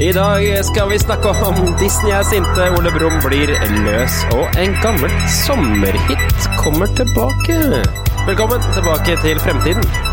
I dag skal vi snakke om Disney er sinte, Ole Brumm blir løs, og en gammel sommerhit kommer tilbake. Velkommen tilbake til fremtiden.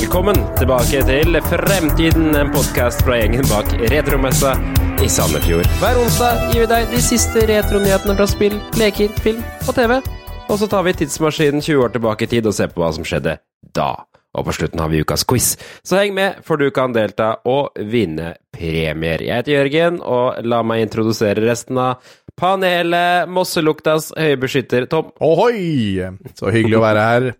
Velkommen tilbake til Fremtiden, en podkast fra gjengen bak Retromessa i Sandefjord. Hver onsdag gir vi deg de siste retronyhetene fra spill, leker, film og TV. Og så tar vi tidsmaskinen 20 år tilbake i tid og ser på hva som skjedde da. Og på slutten har vi ukas quiz. Så heng med, for du kan delta og vinne premier. Jeg heter Jørgen, og la meg introdusere resten av panelet. Mosseluktas høybeskytter Tom. Ohoi! Så hyggelig å være her.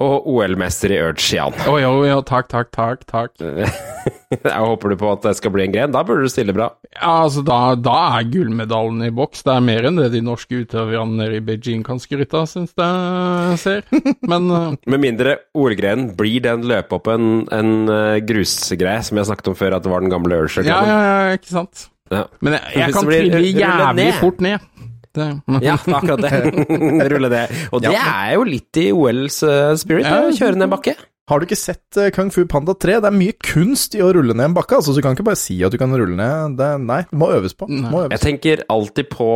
Og OL-mester i Urge, Å oh, jo, jo, takk, takk, takk. takk. Jeg håper du på at det skal bli en gren. Da burde du stille bra. Ja, altså, da, da er gullmedaljen i boks. Det er mer enn det de norske utøverne i Beijing kan skryte av, syns jeg ser. Men uh... Med mindre OL-grenen blir den løpehoppen en uh, grusgreie, som jeg snakket om før, at det var den gamle Urge. ja, ja, ja, ikke sant. Ja. Men jeg, jeg kan trille jævlig ned. fort ned. Det, Ja, akkurat det. Rulle det. Og det er jo litt i OLs uh, spirit, Ja. å kjøre ned bakke. Har du ikke sett eh, Kung Fu Panda 3? Det er mye kunst i å rulle ned en bakke. Altså, så du kan ikke bare si at du kan rulle ned. Det, nei, det må øves på. Må øves. Jeg tenker alltid på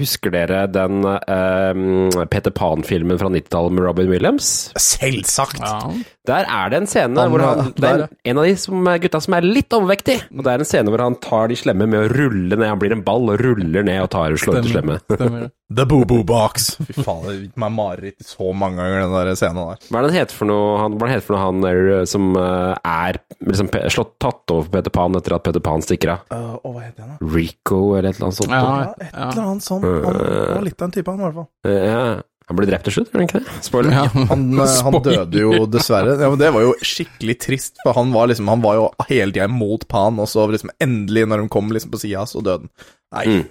Husker dere den uh, Peter Pan-filmen fra 90-tallet med Robin Williams? Selvsagt! ja. Der er det en scene Han, hvor han eh, Det er en av de som, gutta som er litt overvektig. Og det er en scene hvor han tar de slemme med å rulle ned. Han blir en ball og ruller ned og tar og slår ut de slemme. Stemmer. The Boo-Boo Box. Fy faen, det gikk meg mareritt så mange ganger, den der scenen der. Hva er det han heter for noe, han, hva er det heter for noe han er, som eh, er liksom, slått tatt over på Peter Pan etter at Peter Pan stikker av? Uh, og hva heter han da? Rico eller et eller annet sånt? Ja, Ja, et eller annet sånt. Han var litt av en type, han, i hvert fall. Eh, ja. Han ble drept til slutt, gjør han ikke det? Spoiler. Ja. Han, eh, han døde jo dessverre. Ja, men Det var jo skikkelig trist, for han var liksom Han var jo hele tida imot Pan, og så liksom endelig, når de kom liksom på sida, så døde han. Nei, Mm.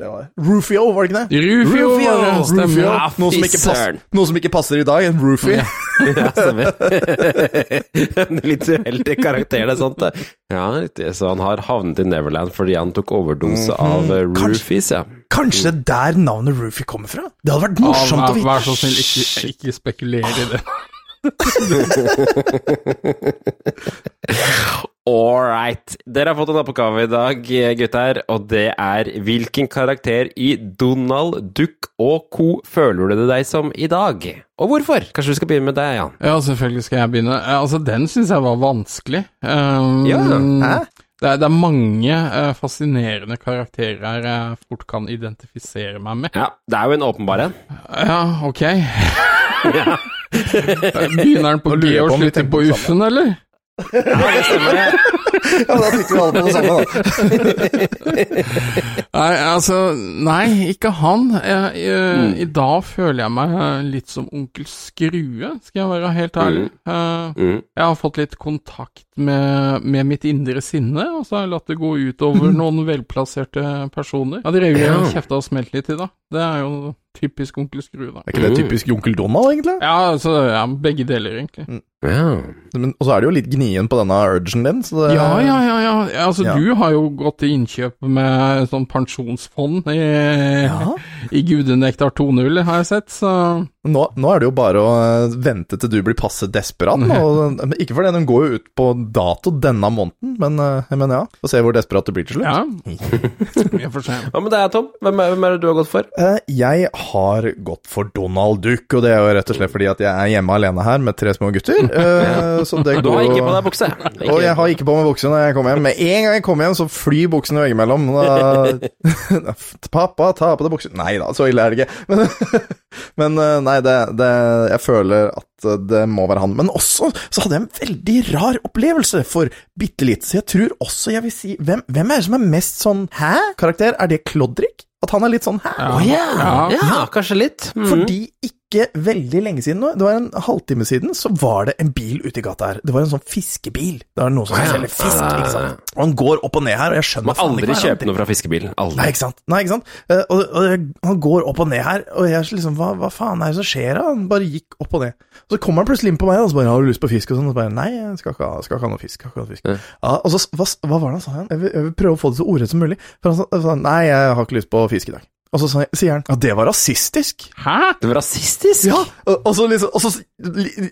det var Rufio, var det ikke det? Rufio, Rufio! Rufio. Noe som, ikke passer, noe som ikke passer i dag, en roofie. Ja, stemmer. En litt uheldig karakter, det er sant det. Ja, riktig. Så han har havnet i Neverland fordi han tok overdose av uh, Kanskje- roofies, ja. Kanskje det er der navnet Roofy kommer fra? Det hadde vært morsomt å vite. vær så snill, ikke, ikke spekuler i det. All right. Dere har fått en oppgave i dag, gutter, og det er hvilken karakter i Donald, Duck og co. føler du deg som i dag? Og hvorfor? Kanskje du skal begynne med deg, Jan? Ja, selvfølgelig skal jeg begynne. Altså, den syns jeg var vanskelig. Um, Ja, hæ? Det er, det er mange uh, fascinerende karakterer jeg fort kan identifisere meg med. Ja, det er jo en åpenbar en. Ja, ok. Begynner den på G og slutter på det Uffen, eller? Ja, da fikk vi alle på det samme, da. Nei, altså Nei, ikke han. Jeg, jeg, Mm. I dag føler jeg meg eh, litt som onkel Skrue, skal jeg være helt ærlig. Eh, Mm. Jeg har fått litt kontakt med, med mitt indre sinne, og så har jeg latt det gå utover noen velplasserte personer. Ja, de rev jo kjefta og smelt litt i, da. Det er jo typisk onkel Skrue, da. Er ikke det typisk onkel Donald, egentlig? Ja, altså, ja, begge deler, egentlig. Ja. Men, og så er det jo litt gnien på denne urgen din, så det Ja, ja, ja, ja. Altså, Ja. du har jo gått til innkjøp med sånn pensjonsfond i, Ja. i Gudenektar 2.0, har jeg sett, så Nå, nå er det jo bare å eh, vente til du blir passe desperat. Og, ikke fordi den går jo ut på dato denne måneden, men, eh, men ja. Få se hvor desperat du blir til slutt. ja. Hva med deg, Tom? Hvem er, hvem er det du har gått for? Eh, Jeg har gått for Donald Duck, og det er jo rett og slett fordi at jeg er hjemme alene her med tre små gutter. eh, Så det Du har ikke på deg bukse. Og jeg har ikke på meg bukse når jeg kommer hjem. Med en gang jeg kommer hjem, så flyr buksene veggimellom. Da- Pappa, ta på deg bukse Nei da, så ille er det ikke. Men, men eh, nei, det, det Jeg føler at det må være han. Men også så hadde jeg en veldig rar opplevelse for bitte litt, så jeg tror også jeg vil si Hvem, hvem er det som er mest sånn hæ-karakter? Er det Klodrik? At han er litt sånn hæ? Ja. oh, ja. Ja. ja, kanskje litt. Mm. Fordi ikke ikke veldig lenge siden nå, det var en halvtime siden, så var det en bil ute i gata her. Det var en sånn fiskebil. Det var noen som selger fisk, ikke sant. Og han går opp og ned her, og jeg skjønner Må aldri kjøpe noe fra fiskebilen. Aldri. Nei, ikke sant. Nei, ikke sant? Eh, Og, og han går opp og ned her, og jeg liksom hva, hva faen er det som skjer da? Han bare gikk opp og ned. Så kommer han plutselig inn på meg, og så bare 'Har du lyst på fisk?' og sånn. Og så bare 'Nei, jeg skal ikke ha, skal ikke ha noe fisk'. Skal ikke ha noe fisk. Ja. Ja, og så, hva, hva var det han sa igjen? Jeg jeg vil prøve å få det så ordrett som mulig. For han sa 'Nei, jeg har ikke lyst på fisk i dag'. Og så sier han 'Ja, det var rasistisk'. Hæ? Det var rasistisk! Ja, og, og, så liksom, og så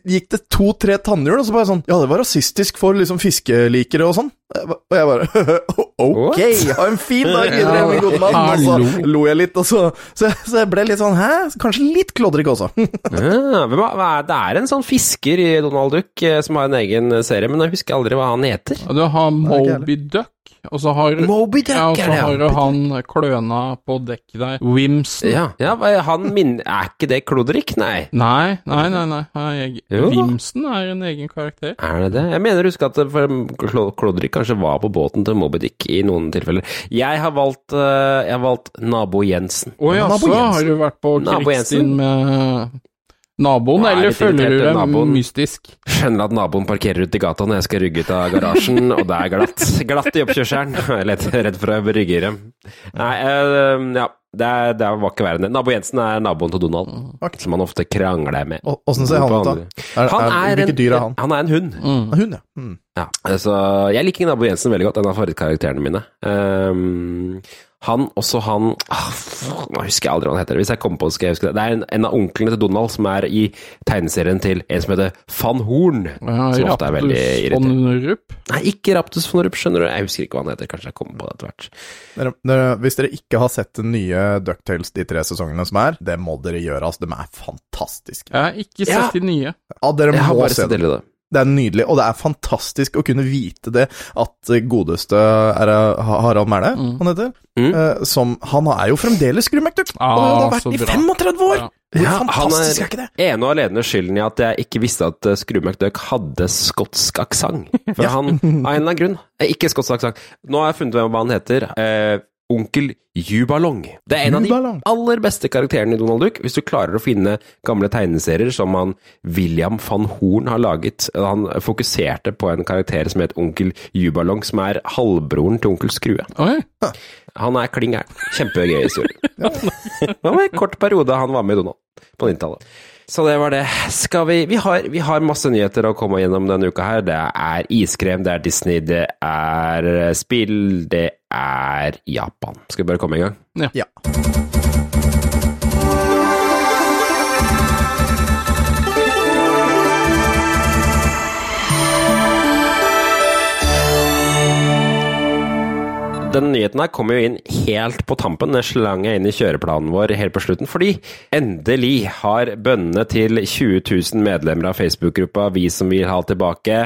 gikk det to-tre tannhjul, og så bare sånn Ja, det var rasistisk for liksom fiskelikere og sånn. Og jeg bare Ok, ha en fin dag videre, min gode mann. Og så lo jeg litt, og så, så, så jeg ble litt sånn Hæ? Kanskje litt klodrik også. Ja, det er en sånn fisker i Donald Duck eh, som har en egen serie, men jeg husker aldri hva han heter. Og Du har Moby Duck, og så har Moby Duck, ja, og så har det, ja. han kløna på dekk der. Wimsen. Ja, ja han min... Er ikke det Klodrik? Nei. Nei, nei, nei. nei. Wimsen er en egen karakter. Er det det? Jeg mener å huske at for Klodrik kanskje var på båten til Moby Dick i noen tilfeller. Jeg har valgt, eh, jeg har valgt nabo Jensen. Å Ja, så har du vært på Nabo krigsstien med naboen, er eller føler følger du deg naboen. mystisk? Skjønner at naboen parkerer ute i gata når jeg skal rygge ut av garasjen, og det er glatt. Glatt i oppkjørselen. Jeg er litt redd for å rygge i dem. Nei, uh, ja. Det, er, det var ikke verre enn det. Nabo Jensen er naboen til Donald, okay. som han ofte krangler med. Åssen ser han ut, da? Er, Han er, er, hvilke dyr er han? han er en hund. Mm. hund, ja. Mm. Ja, altså, jeg liker Nabo Jensen veldig godt, en av favorittkarakterene mine. Ehm, han, også han ah, Nå husker jeg aldri hva han heter. Hvis jeg kommer på det, skal jeg huske det. Det er en, en av onklene til Donald som er i tegneserien til en som heter Van Horn. Ja, som ofte er veldig Raptus irriterende. von Rupp. Nei, ikke Raptus von Rupp, skjønner du. Jeg husker ikke hva han heter. Kanskje jeg kommer på det etter hvert. Dere, dere, hvis dere ikke har sett den nye Ducktails, de tre sesongene som er, det må dere gjøre. Altså, de er fantastiske. Jeg har ikke sett Ja. de nye. Ja, dere Jeg har må bare se dem. Det. Det er nydelig, og det er fantastisk å kunne vite det, at godeste er Harald Mæhle, Mm. han heter, Mm. uh, som Han er jo fremdeles skrumekduk! Ah, og han har vært i 35 år! Ja. Hvor Ja, fantastisk er- er ikke det? Ene og alene skylden i at jeg ikke visste at uh, Skru McDuck hadde skotsk aksent. For han, av en eller annen grunn, eh, ikke skotsk aksent. Nå har jeg funnet ut hva han heter. Eh, Onkel Jubalong. Det er en av de aller beste karakterene i Donald Duck. Hvis du klarer å finne gamle tegneserier som han William van Horn har laget. Han fokuserte på en karakter som het Onkel Jubalong, som er halvbroren til Onkel Skrue. Oi. Han er kling gæren. Kjempegøy historie. det var en kort periode han var med i Donald på 90-tallet. Så det var det. Skal vi vi har, vi har masse nyheter å komme gjennom denne uka her. Det er iskrem, det er Disney, det er spill, det er Japan. Skal vi bare komme i gang? Ja. Denne nyheten her kom jo inn helt på tampen. Den slang jeg inn i kjøreplanen vår helt på slutten, fordi endelig har bønnene til 20 000 medlemmer av Facebook-gruppa Vi som vil ha tilbake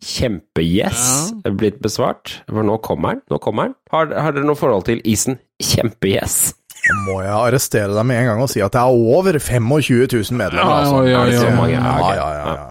kjempe-yes blitt besvart. For nå kommer den. Nå kommer den. Har, har dere noe forhold til isen kjempe-yes? Da må jeg arrestere deg med en gang og si at det er over 25 000 medlemmer. Ja, altså. Ja, ja, ja, det så mange? Ja, ja, ja, ja.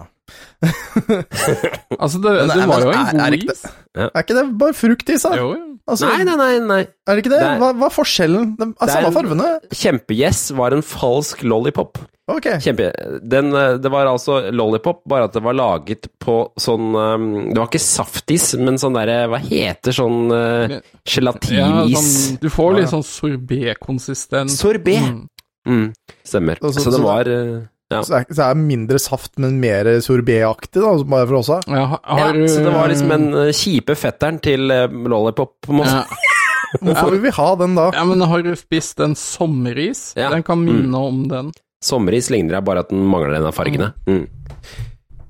Altså, det, det var jo en er- god er ikke is. Er ikke det bare fruktis, da? Jo, jo. Altså, Nei, nei, nei. nei. Er det ikke det? Det er- Hva, hva er forskjellen? De er Det er samme fargene. Kjempe-yes var en falsk lollipop. Ok. Kjempe... Den, eh, det var altså lollipop, bare at det var laget på sånn um, Det var ikke saftis, men sånn derre Hva heter sånn uh, Ja, sånn, du får litt sånn sorbet-konsistens. Sorbet. Mm. Mm, stemmer. Så- Så det var uh, ja. Så det, er, så det er mindre saft, men mer sorbetaktig, da, bare for oss. Ja, har, ja, så det var liksom en uh, kjipe fetteren til uh, lollipop, på en måte. ja. Hvorfor vil vi ha den da? ja, men har du spist en sommeris? Ja. Den kan minne om den. Sommeris ligner deg bare at den mangler en av fargene. Mm.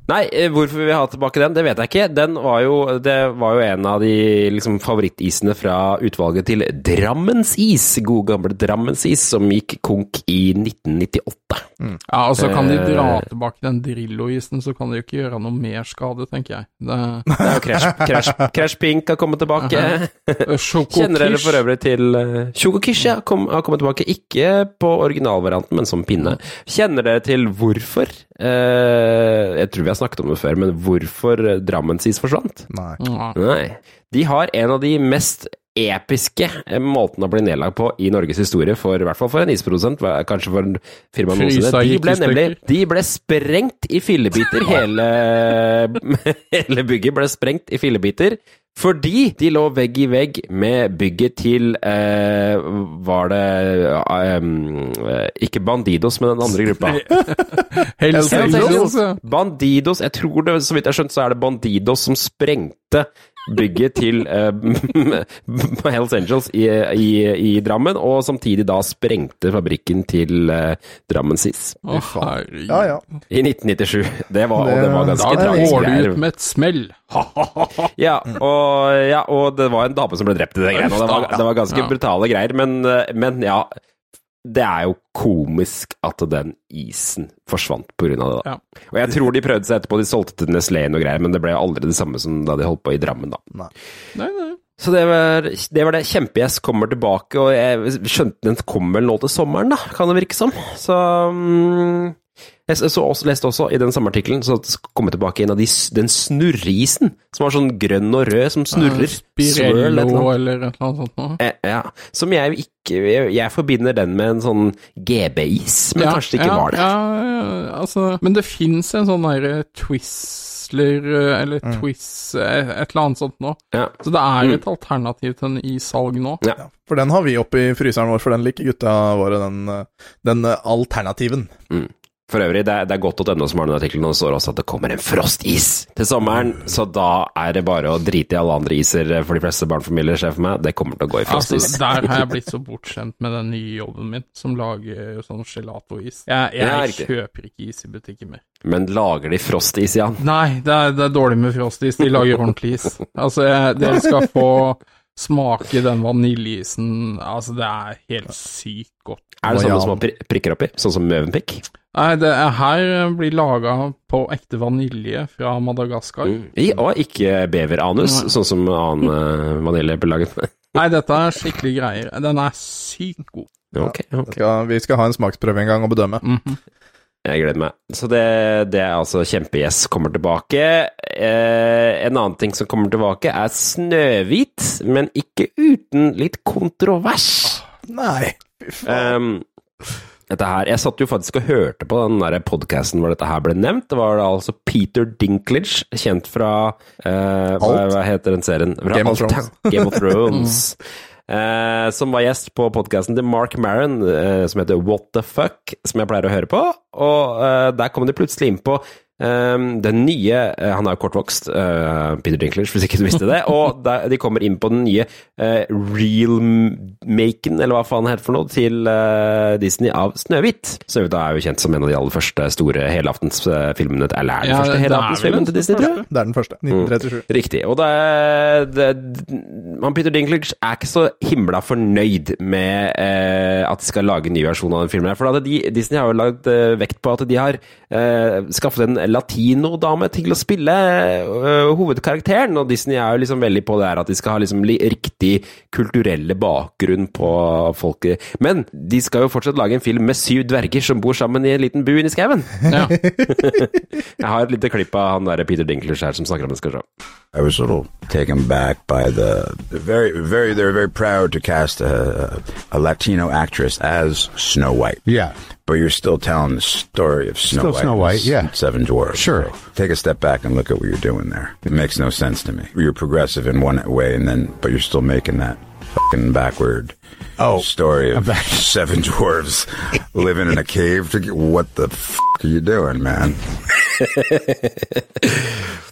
Nei, hvorfor hvorfor vi vil ha tilbake den, det vet jeg ikke. Den var jo, det var jo en av de liksom, favorittisene fra utvalget til Drammensis. God gamle Drammensis, som gikk konk i 1998. Ja, og så kan de dra Eh. tilbake den Drillo-isen, så kan de jo ikke gjøre noe mer skade, tenker jeg. Det, Det er jo Crash, Crash, Crash Pink har kommet tilbake. Kjenner dere for øvrig til Chocokish ja, kom, har kommet tilbake, ikke på originalvarianten, men som pinne. Kjenner dere til hvorfor? Eh, jeg tror vi har snakket om det før, men hvorfor Drammensis forsvant? Nei. Nei. De har en av de mest episke måten å bli nedlagt på i Norges historie, for, i hvert fall for en isprodusent, kanskje for en firma noensinne. De ble nemlig de ble sprengt i fillebiter. Hele, hele bygget ble sprengt i fillebiter. Fordi de lå vegg i vegg med bygget til eh, Var det eh, eh, Ikke Bandidos, men den andre gruppa. Hells Angels. Bandidos Jeg tror det, så vidt jeg har skjønt, så er det Bandidos som sprengte bygget til uh, Hells Angels i, i, i Drammen, og samtidig da sprengte fabrikken til uh, Drammen SIS herregud. Ja, ja. i 1997. Det var, og det var ganske det er tragisk går du ut med et smell. Ja og, ja, og det var en dame som ble drept i det greiene. Det var, det var ganske Ja. brutale greier, men, eh, men ja Det er jo komisk at den isen forsvant av det. da. Ja. Og jeg tror de prøvde seg etterpå, de solgte til Nestlé og greier, men det ble aldri det samme som da de holdt på i Drammen, da. Nei, nei. Så det var det, var det. Kjempegjess kommer tilbake, og jeg skjønte den kommer vel nå til sommeren, da, kan det virke som. Så mm, Jeg så også, leste også i den samme artikkelen så kom jeg tilbake en av de, den snurreisen, som var sånn grønn og rød, som snurrer. Swirl, eller Spirello eller et eller annet sånt noe. Eh, Ja, som jeg ikke jeg, jeg forbinder den med en sånn GB-is, men Ja, kanskje det ikke ja, var det. Ja, ja, altså, men det fins en sånn derre Twizzler eh, eller mm. eh, et eller annet sånt nå. Ja. Så det er Mm. et alternativ til en i salg nå. Ja. For den har vi oppi fryseren vår, for den liker gutta våre, den, eh, den alternativen. alternativen. For øvrig, det er, det er godt.no som har den artikkelen, og det står også at det kommer en frostis til sommeren, så da er det bare å drite i alle andre iser for de fleste barnefamilier, ser jeg for meg. Det kommer til å gå i frostis. Altså, der har jeg blitt så bortskjemt med den nye jobben min, som lager sånn gelatois. Jeg, jeg Ja, kjøper ikke is i butikken mer. Men lager de frostis, Jan? Nei, det er, det er dårlig med frostis. De lager ordentlig is. Altså, jeg, dere skal få smake den vaniljeisen. Altså, det er helt sykt godt. Er det sånn sånne man prikker oppi? Sånn som Møvenpick? Nei, det er her blir laga på ekte vanilje fra Madagaskar. Mm. I, og ikke beveranus, Nei. sånn som annen uh, vanilje blir laget med. Nei, dette er skikkelig greier. Den er sykt god. Okay, okay. Skal, vi skal ha en smaksprøve en gang og bedømme. Mhm. Jeg gleder meg. Så det, det er altså kjempegjess kommer tilbake. Eh, en annen ting som kommer tilbake, er Snøhvit, men ikke uten litt kontrovers. Nei, fy faen. Um, her, Jeg satt jo faktisk og hørte på den podkasten hvor dette her ble nevnt. Det var da altså Peter Dinklage, kjent fra eh, hva, hva heter den serien? Fra Game of Thrones. Game of Thrones. Eh, som var gjest på podkasten til Mark Maron, eh, som heter What the Fuck, som jeg pleier å høre på. Og eh, der kom de plutselig inn på den nye eh, Han er jo kortvokst, eh, Peter Dinklage, hvis ikke du visste det. Og der, de kommer inn på den nye uh, real-maken, eller hva faen det heter for noe, til eh, Disney av Snøhvit. Snøhvit er jo kjent som en av de aller første store helaftensfilmene Eller er den Ja, første helaftensfilmen til Disney, tror jeg? Det er den første. 1937. Riktig. Og det, det, han Peter Dinklage er ikke så himla fornøyd med eh, at de skal lage en ny versjon av den filmen. her, For at de, Disney har jo lagt eh, vekt på at de har eh, skaffet en latinodame til å spille eh, hovedkarakteren. Og Disney er jo liksom veldig på det her at de skal ha liksom riktig kulturelle bakgrunn på folket. Men de skal jo fortsatt lage en film med syv dverger som bor sammen i en liten bu inni skauen. Ja. Jeg har et lite klipp av han der Peter Dinklers her som snakker om det. Skal vi se. I was a little taken back by the, the very, very. They're very proud to cast a, a Latino actress as Snow White. Yeah. But you're still telling the story of Snow Still White. Snow White, yeah. Seven Dwarfs. Sure. So take a step back and look at what you're doing there. It makes no sense to me. You're progressive in one way, and then, but you're still making that fucking backward Oh, story of back- seven dwarves living in a cave. To get, what the fuck are you doing, man?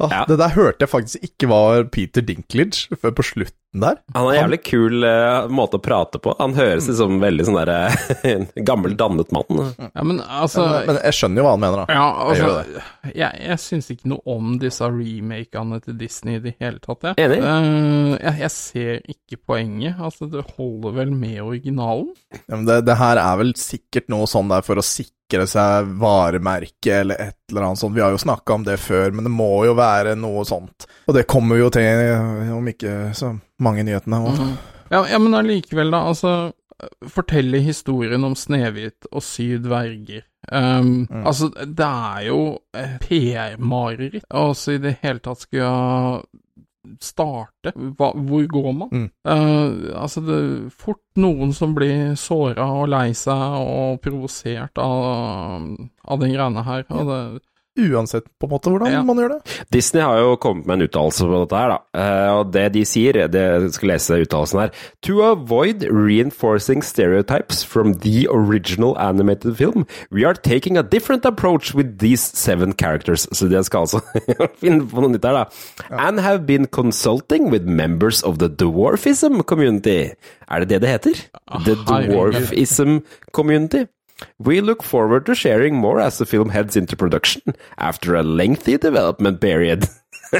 Ah, Ja. Det der hørte jeg faktisk ikke var Peter Dinklage før på slutten der. Han har en jævlig kul uh, måte å prate på. Han høres ut som en veldig sånn derre gammel, dannet mann. ja, men altså Men, men jeg skjønner jo hva han mener, da. Ja, Jeg altså Jeg, jeg syns ikke noe om disse remakene til Disney i det hele tatt, jeg. Enig. Uh, jeg. Jeg ser ikke poenget. Altså, det holder vel med originalen? Ja, men det, det her er vel sikkert noe sånn der for å sikre seg varemerke eller et eller annet sånt. Vi har jo snakka om det før, men det må jo være noe sånt. Og det kommer vi jo til om ikke så mange nyhetene. Og, Ja, ja men allikevel, da. Altså, fortelle historien om Snehvit og syv dverger. Um, Altså, det er jo PR-mareritt. Altså, i det hele tatt skulle ha starte? Hva, hvor går man? Mm. Uh, altså, det er fort noen som blir såra og lei seg og provosert av, av den greiene her. Og det, Uansett på en måte hvordan Ja. man gjør det. Disney har jo kommet med en uttalelse på dette her, da. Eh, og det de sier, det jeg skal lese uttalelsen her To avoid reinforcing stereotypes from the original animated film, we are taking a different approach with these seven characters. Så de skal altså finne på noe nytt her, da. And have been consulting with members of the dwarfism community. Er det det det heter? The dwarfism community. We look forward to sharing more as the film heads into production after a lengthy development period.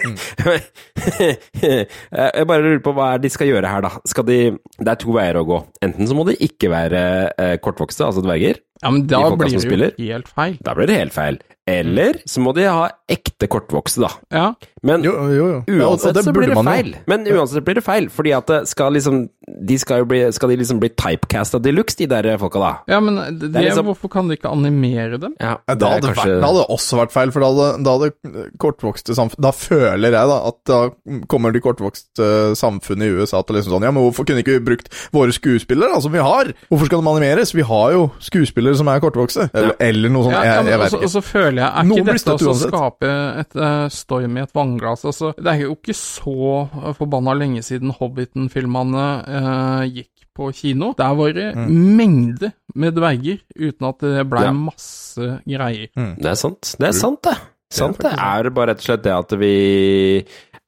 Jeg bare lurer på hva er de skal gjøre her, da. Skal de, det er to veier å gå. Enten så må de ikke være eh, kortvokste, altså dverger. ja, men da blir det jo helt feil. Da blir det helt feil. Eller så må de ha ekte kortvokste, da. Ja, Men Jo, jo, jo. Uansett ja, så blir det man jo. feil. Men uansett blir det feil, fordi at det skal liksom De skal jo bli Skal de liksom bli typecasta de luxe, de der folka, da? ja men det, Det er liksom- hvorfor kan de ikke animere dem? Ja, det, det hadde kanskje- vært, hadde det også vært feil, for da hadde, da hadde kortvokste samfunn Da føler jeg da at da kommer de kortvokste samfunnet i USA til liksom sånn Ja, men hvorfor kunne ikke vi brukt våre skuespillere, da, som vi har? Hvorfor skal de animeres? Vi har jo skuespillere som er kortvokste. Eller, eller noe sånt. Ja, ja, jeg, men jeg vet også, ikke. og så føler jeg, er Noen ikke dette også å uansett. Skape et uh, storm i et vannglass? Altså, det er jo ikke så uh, forbanna lenge siden Hobbiten-filmene eh, gikk på kino. Der var det mengder med dverger, uten at det blei Ja. masse greier. Det er sant. Det er sant, det. Sant, det er bare rett og slett det at vi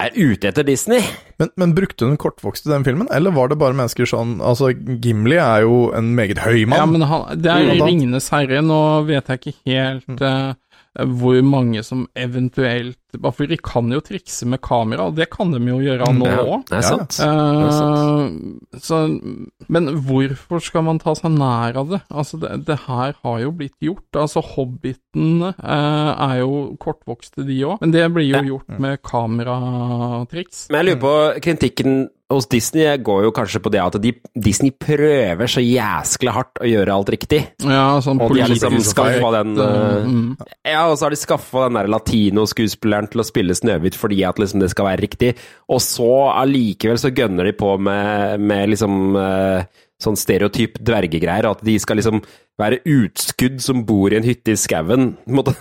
er ute etter Disney. Men, men brukte hun kortvokst i den filmen, eller var det bare mennesker sånn Altså, Gimli er jo en meget høy mann. Ja, men han, det er Mm. Ringenes herre. Nå vet jeg ikke helt eh, hvor mange som eventuelt Bare for de kan jo trikse med kamera, og det kan de jo gjøre nå Ja, òg. Ja, sant. Eh, så, men hvorfor skal man ta seg nær av det? Altså, det, det her har jo blitt gjort. Altså, Hobbitene uh, er jo kortvokste, de òg, men det blir jo Ja. gjort med kameratriks. Men jeg lurer på, kritikken hos Disney går jo kanskje på det at de, Disney prøver så jæskla hardt å gjøre alt riktig. Ja, sånn Og de har liksom politisk skaffa den eh, mm. Ja, og så har de skaffa den der latino-skuespilleren til å spille Snøhvit fordi at liksom det skal være riktig, og så allikevel så gønner de på med, med liksom eh, sånn stereotyp dvergegreier, at de skal liksom være utskudd som bor i en hytte i skauen. på en måte.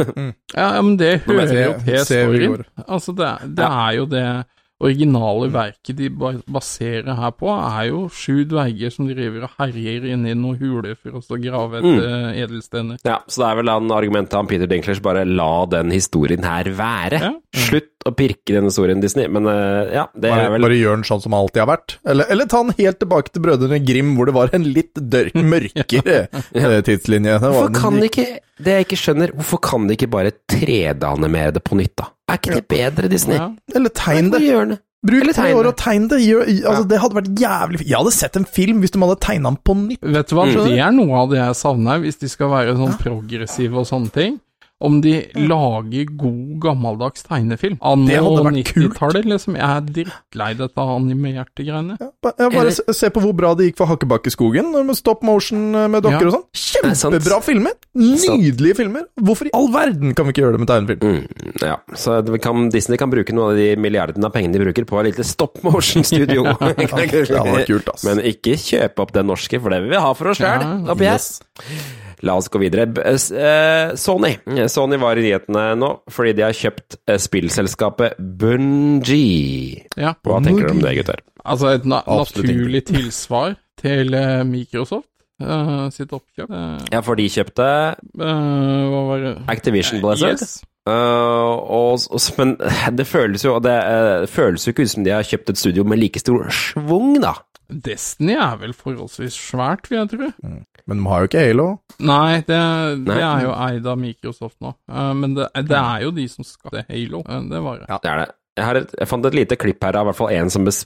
Ja, ja, men det hører jo til storyen. Altså, det, det er jo det originale verket de baserer her på, er jo sju dverger som driver og herjer inni noen huler for å grave Mm. etter mm. edelstener. Ja, så det er vel han argumentet han Peter Dinklers bare la den historien her være. Ja. Slutt å pirke i den historien, Disney. Men eh, ja, det Bare, er vel bare gjør den sånn som alltid har vært. Eller, eller ta den helt tilbake til Brødrene Grim, hvor det var en litt dør, mørkere ja. tidslinje. Hvorfor kan de ikke Det jeg ikke skjønner, hvorfor kan de ikke bare 3D-animere det på nytt, da? Er ikke det bedre, Disney? Ja. Eller tegn det. Bruk Eller tre år det. og tegn det. Gjør, altså, Det hadde vært jævlig. Jeg hadde sett en film hvis de hadde tegna den på nytt. Vet du hva, Mm. det er noe av det jeg savner, hvis de skal være sånn progressive og sånne ting. Om de lager god, gammeldags tegnefilm. Det hadde Anno vært kult. 90-tallet, liksom. Jeg er drittlei dette animerte greiene. Ja, ba- bare se, se på hvor bra det gikk for Hakkebakkeskogen, med stop motion eh, med dokker Ja. og sånn. Kjempebra filmer! Nydelige filmer! Hvorfor i all verden kan vi ikke gjøre det med tegnefilm? Mm, ja, så kan, Disney kan bruke noen av de milliardene av pengene de bruker på et lite stop motion-studio. ass. Men ikke kjøpe opp den norske, for det vil vi ha for oss sjøl. Ja. Yes. La oss gå videre. S- eh, Sony. Sony var i nyhetene nå fordi de har kjøpt eh, spillselskapet Bungie. Ja. Hva tenker du om det, gutter? Altså et na Absolutt naturlig tilsvar til eh, Microsoft Uh, sitt oppkjøp. Uh, Ja, for de kjøpte uh, hva var det? Activision Blizzard. Yes. Eh, og, og, men det føles jo Det uh, føles jo ikke ut som de har kjøpt et studio med like stor schwung, da. Destiny er vel forholdsvis svært, vil jeg tro. Men de har jo ikke Halo. Nei, det, det Nei. er jo eid av Microsoft nå. Uh, men det, det er jo de som skapte Halo. Det var det. Ja. Det er det. Jeg, har et, jeg fant et lite klipp her av i hvert fall en som bes,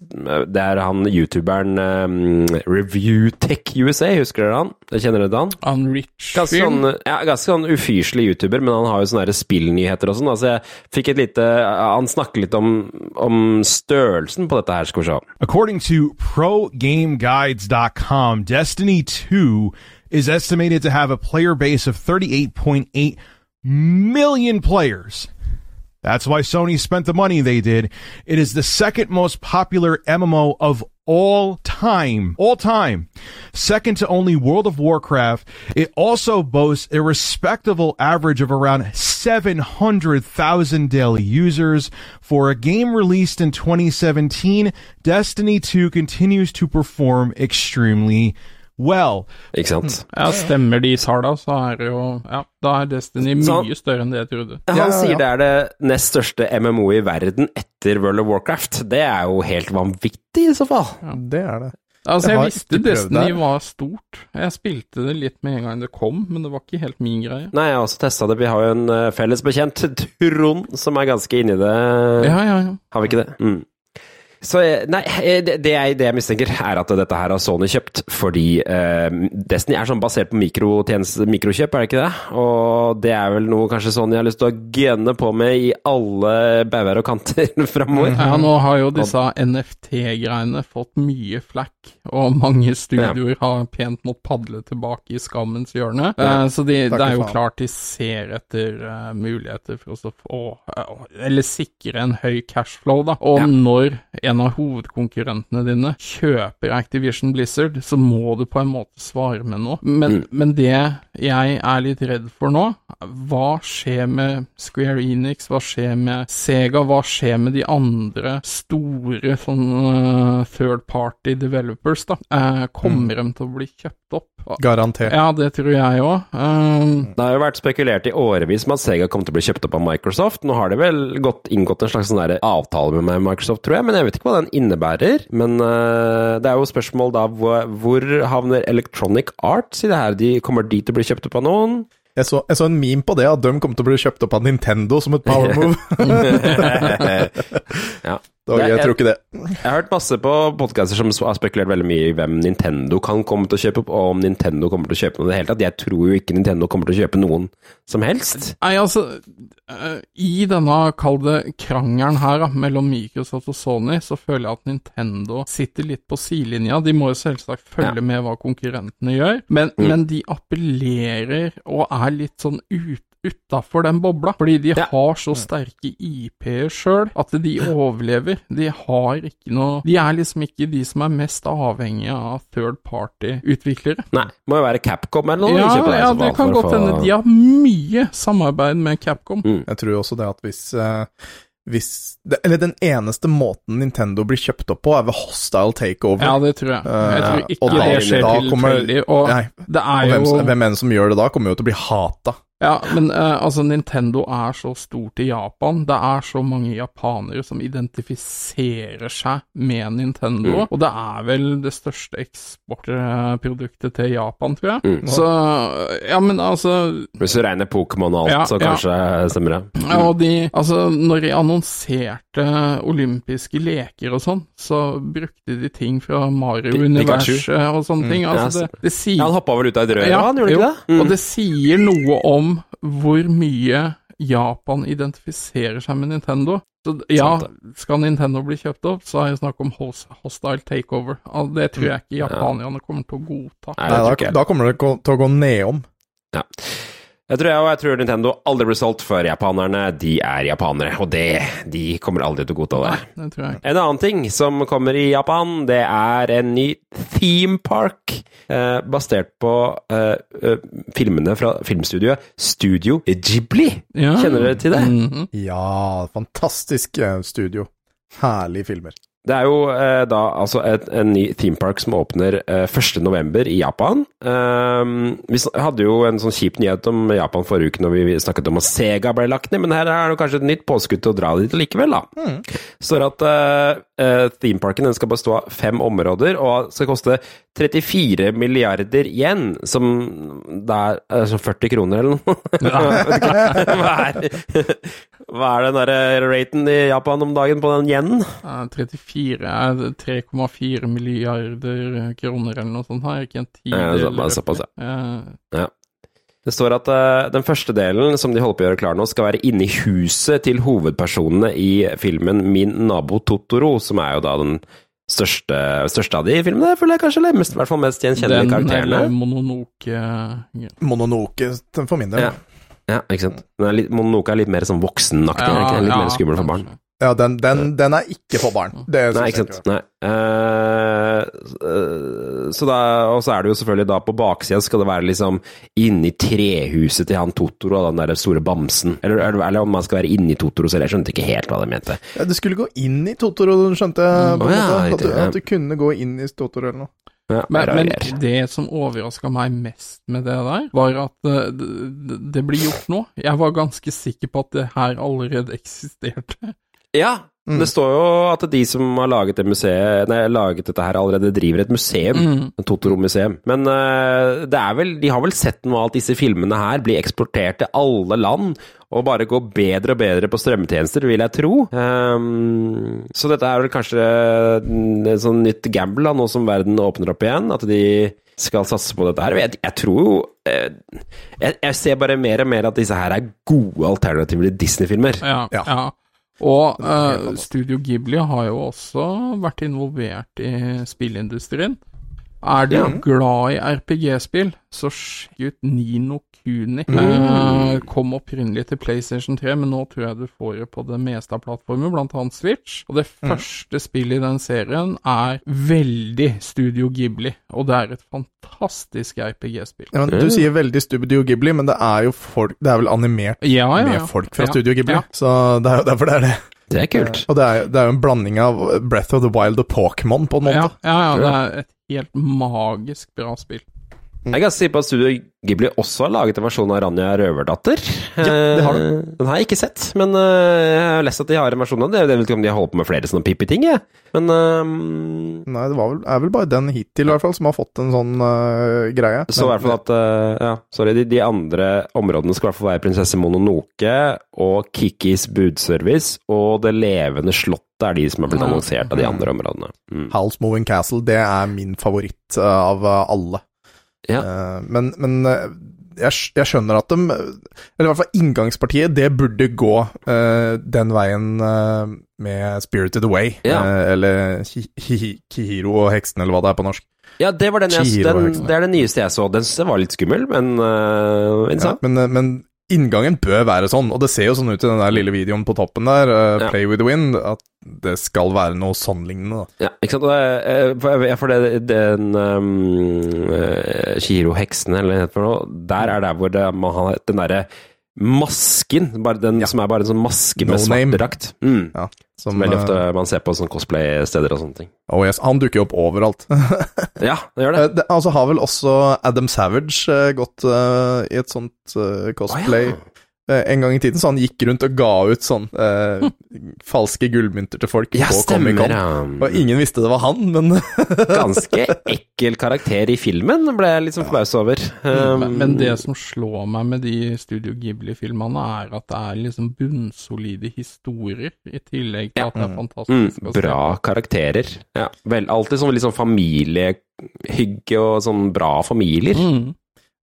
Det er han youtuberen um, Reviewtech USA, husker dere han? Kjenner dere til han? Han Rich Ganske sånn, ja, ganske sånn ufyselig YouTuber, men han har jo sånne spillnyheter og sånn. Altså, jeg fikk et lite Han snakker litt om, om størrelsen på dette her, skal vi se. According to ProGameGuides.com, Destiny 2 is estimated to have a player base of 38.8 million players. That's why Sony spent the money they did. It is the second most popular MMO of all time. All time. Second to only World of Warcraft. It also boasts a respectable average of around 700,000 daily users. For a game released in 2017, Destiny 2 continues to perform extremely well. Ikke sant? Ja, stemmer de Sarda, så er det jo Ja, da er Destiny mye mye større enn det jeg trodde. Han Ja, sier ja. det er det nest største MMO i verden etter World of Warcraft. Det er jo helt vanvittig, i så fall. Ja, Det er det. Altså, Jeg jeg visste Destiny det. var stort. Jeg spilte det litt med en gang det kom, men det var ikke helt min greie. Nei, jeg har også testa det. Vi har jo en eh, felles bekjent, Trond, som er ganske inni det. Ja, ja, ja. Har vi ikke det? Mm. Så eh, nei, eh, det det jeg, det jeg mistenker, er at dette her har Sony kjøpt fordi eh, Destiny er sånn basert på mikrokjøp, er det ikke det? Og det er vel noe kanskje Sony har lyst til å gønne på med i alle bauger og kanter framover. Ja, nå har jo disse NFT-greiene fått mye flekk, og mange studioer har pent måttet padle tilbake i skammens hjørne. Eh, så de, det er jo faen. klart de ser etter uh, muligheter for å få uh, Eller sikre en høy cashflow, da. Og Ja. når en av hovedkonkurrentene dine kjøper Activision Blizzard, så må du på en måte svare med noe. Men, men det jeg er litt redd for nå, hva skjer med Square Enix, hva skjer med Sega, hva skjer med de andre store sånn eh, third party developers, da? Eh, kommer de til å bli kjøpt opp? Garantert. Ja, det tror jeg òg. Det har jo vært spekulert i årevis med at Sega kom til å bli kjøpt opp av Microsoft. Nå har de vel gått, inngått en slags sånn avtale med Microsoft, tror jeg, men jeg vet ikke hva den innebærer. Men uh, det er jo spørsmål da hvor, hvor havner Electronic Arts i det her? De, kommer de til å bli kjøpt opp av noen? Jeg så, jeg så en meme på det, at de kom til å bli kjøpt opp av Nintendo som et power move. ja. Det var, jeg tror ikke det. Jeg har hørt masse på podcaster som har spekulert veldig mye i hvem Nintendo kan komme til å kjøpe opp, og om Nintendo kommer til å kjøpe noe i det hele tatt. Jeg tror jo ikke Nintendo kommer til å kjøpe noen som helst. Nei, altså eh, I denne, kall det, krangelen her da, mellom Microsoft og Sony, så føler jeg at Nintendo sitter litt på sidelinja. De må jo selvsagt følge Ja. med hva konkurrentene gjør, men, Mm. men de appellerer og er litt sånn ut utafor den bobla, fordi de Ja. har så sterke IP-er sjøl at de overlever. De har ikke noe De er liksom ikke de som er mest avhengige av third party-utviklere. Nei, må jo være Capcom eller noe. Ja, de kjøper ja, det kan godt få- hende. De har mye samarbeid med Capcom. Jeg tror også det at hvis, uh, hvis Eller den eneste måten Nintendo blir kjøpt opp på, er ved hostile takeover. Ja, det tror jeg. Jeg tror Eh, ikke og da- det skjer da kommer- tilfeldig. Og Nei, det og er hvem, jo hvem enn som gjør det da, kommer jo til å bli hata. Ja, men uh, altså, Nintendo er så stort i Japan. Det er så mange japanere som identifiserer seg med Nintendo. Mm. Og det er vel det største eksportproduktet til Japan, tror jeg. Mm. Så Ja, men altså Hvis du regner Pokémon og alt, Ja, så ja. kanskje stemmer det. Ja, og de, altså, når de annonserte olympiske leker og sånn, så brukte de ting fra Mario-universet og sånne ting. Ja, Altså, det, det sier Ja, han hoppa vel ut av et rør, Ja, han gjorde jo, ikke det? Mm. Og det sier noe om hvor mye Japan identifiserer seg med Nintendo. Så ja, skal Nintendo bli kjøpt opp, så er det snakk om hostile takeover. Det tror jeg ikke japanerne kommer til å godta. Nei, da, da kommer det til å gå nedom. Ja. Jeg tror, jeg, og jeg tror Nintendo aldri blir solgt, for japanerne, de er japanere, og det, de kommer aldri til å godta det. Det tror jeg. En annen ting som kommer i Japan, det er en ny theme park, eh, basert på eh, eh, filmene fra filmstudioet Studio Ghibli. Ja. Kjenner dere til det? Mhm. Ja, fantastisk eh, studio. Herlige filmer. Det er jo eh, da altså et, en ny theme park som åpner eh, 1. november i Japan. Eh, vi hadde jo en sånn kjip nyhet om Japan forrige uke når vi snakket om at Sega ble lagt ned, men her er det kanskje et nytt påskudd til å dra dit likevel, da. står at theme themeparken den skal bestå av fem områder, og skal koste 34 milliarder yen, som det er eh, sånn 40 kroner eller noe. Vet ikke. Hva, er, den der raten i Japan om dagen på den yenen? Eh, 34 er 3,4 milliarder kroner eller noe sånt. Har jeg ikke en tid Ja, såpass, ja. Eh, Det står at uh, den første delen, som de holder på å gjøre klar nå, skal være inne i huset til hovedpersonene i filmen Min nabo Totoro, som er jo da den største, største av de filmene. Jeg føler jeg kanskje eller mest, i hvert fall mest gjenkjennelige Den karakterene. eller Mononoke Mononoke for min del. Ja. Ja, ikke sant. Den er litt, Mononoke er litt mer sånn voksenaktig, ja, ikke Litt litt mer skummel for barn. Ja, den, den, den er ikke for barn. Det Nei, ikke sant. Nei. Uh, uh, så da, og så er det jo selvfølgelig da på baksida skal det være liksom inni trehuset til han Totoro og den der store bamsen. Eller, eller, eller om man skal være inni Totoro selv. Jeg skjønte ikke helt hva de mente. Ja, du skulle gå inn i Totoro, skjønte jeg. Mm, ja, at, ja. at du kunne gå inn i Totoro eller noe. Men, men det som overraska meg mest med det der, var at eh, det, det blir gjort nå. Jeg var ganske sikker på at det her allerede eksisterte. Ja, Mm. det står jo at de som har laget det museet Nei, laget dette her, allerede driver et museum. Mm. Et Totoro-museum. Men uh, det er vel, de har vel sett noe av at disse filmene her blir eksportert til alle land, og bare går bedre og bedre på strømmetjenester, vil jeg tro. Um, så dette er vel kanskje et sånn nytt gamble, da, nå som verden åpner opp igjen. At de skal satse på dette her. Jeg, jeg tror jo eh, jeg, jeg ser bare mer og mer at disse her er gode alternativer til Disney-filmer. Ja, Ja. ja. Og fantastisk. Studio Ghibli har jo også vært involvert i spillindustrien. Er du mm. glad i RPG-spill, så sjekk ut Nino Kuni. Mm. Eh, kom opprinnelig til PlayStation 3, men nå tror jeg du får det på det meste av plattformer, blant annet Switch. Og det Mm. første spillet i den serien er veldig Studio Ghibli, og det er et fantastisk RPG-spill. Ja, du sier veldig Studio Ghibli, men det er jo folk Det er vel animert Ja, ja, ja. med folk fra Ja, Studio Ghibli, ja. så det er jo derfor det er det. Det er kult. Og det er, det er jo en blanding av Breath of the Wild og Pokémon, på en Ja, måte. ja, ja, det er et helt magisk bra spill. Jeg kan si på at Studio Ghibli også har laget en versjon av Ranja Røverdatter. Ja, det har du. Den har jeg ikke sett, men eh, jeg har lest at de har en versjon av det. Jeg vet ikke om de har holdt på med flere sånne pippi-ting, jeg. Men um... Nei, det var vel, er vel bare den hittil, i hvert fall, som har fått en sånn uh, greie. så i hvert fall at uh, Ja, sorry. De, de andre områdene skal i hvert fall være Prinsesse Mononoke og Kikis budservice og Det levende slottet er de som har blitt annonsert av de andre områdene. Mm. Howl's Moving Castle, det er min favoritt av alle. Ja. Eh, men men øh, jeg, jeg skjønner at de Eller i hvert fall inngangspartiet, det burde gå øh, den veien med Spirited Away. Ja. eh, eller Ki- Ki- Kihiro og heksen, eller hva det er på norsk. Ja, det var den jeg den, Det er det nyeste jeg så. Den synes jeg var litt skummel, men uh, Ja, men, men inngangen bør være sånn, og det ser jo sånn ut i den der lille videoen på toppen der, uh. Play with the Wind, at det skal være noe sånn lignende. da. Ja, ikke sant. Det, eh, for- det, den um, uh, Chihiro-heksen, eller hva det heter for noe, der er der hvor det, man har den derre masken, bare den som er bare en sånn maske med No svart drakt. Mm. Ja, som, Som veldig ofte man ser på sånn cosplay-steder og sånne ting. oh yes, han dukker jo opp overalt. Ja, det gjør det. Eh, det, altså har vel også Adam Savage eh, gått uh, i et sånt uh, cosplay Oh, ja. Eh, en gang i tiden, så han gikk rundt og ga ut sånn eh, falske gullmynter til folk Ja, på stemmer. Comic-Con. Og ingen visste det var han, men Ganske ekkel karakter i filmen, ble jeg litt sånn forbauset over. Um, Men, men det som slår meg med de Studio Ghibli-filmene, er at det er liksom bunnsolide historier, i tillegg til at det er mm, fantastisk å se bra karakterer. Ja, vel, alltid sånn sånn familiehygge og sånn bra familier. Mm.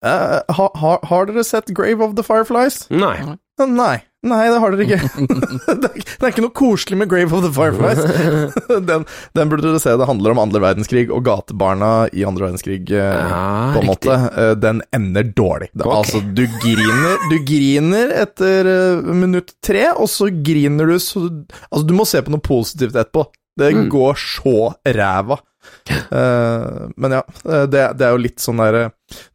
Eh, ha, ha, Har dere sett Grave of the Fireflies? Nei. Eh, Nei. Nei, det har dere ikke. det, er, ikke noe koselig med Grave of the Fireflies. den, den burde dere se. Det handler om andre verdenskrig og gatebarna i andre verdenskrig. eh, Ja, på en måte. Den ender dårlig. Det, Ok. Altså, du griner, du griner etter minutt tre, og så griner du så Altså, du må se på noe positivt etterpå. Det Mm. går så ræva. Eh, men ja, eh, det, det er jo litt sånn derre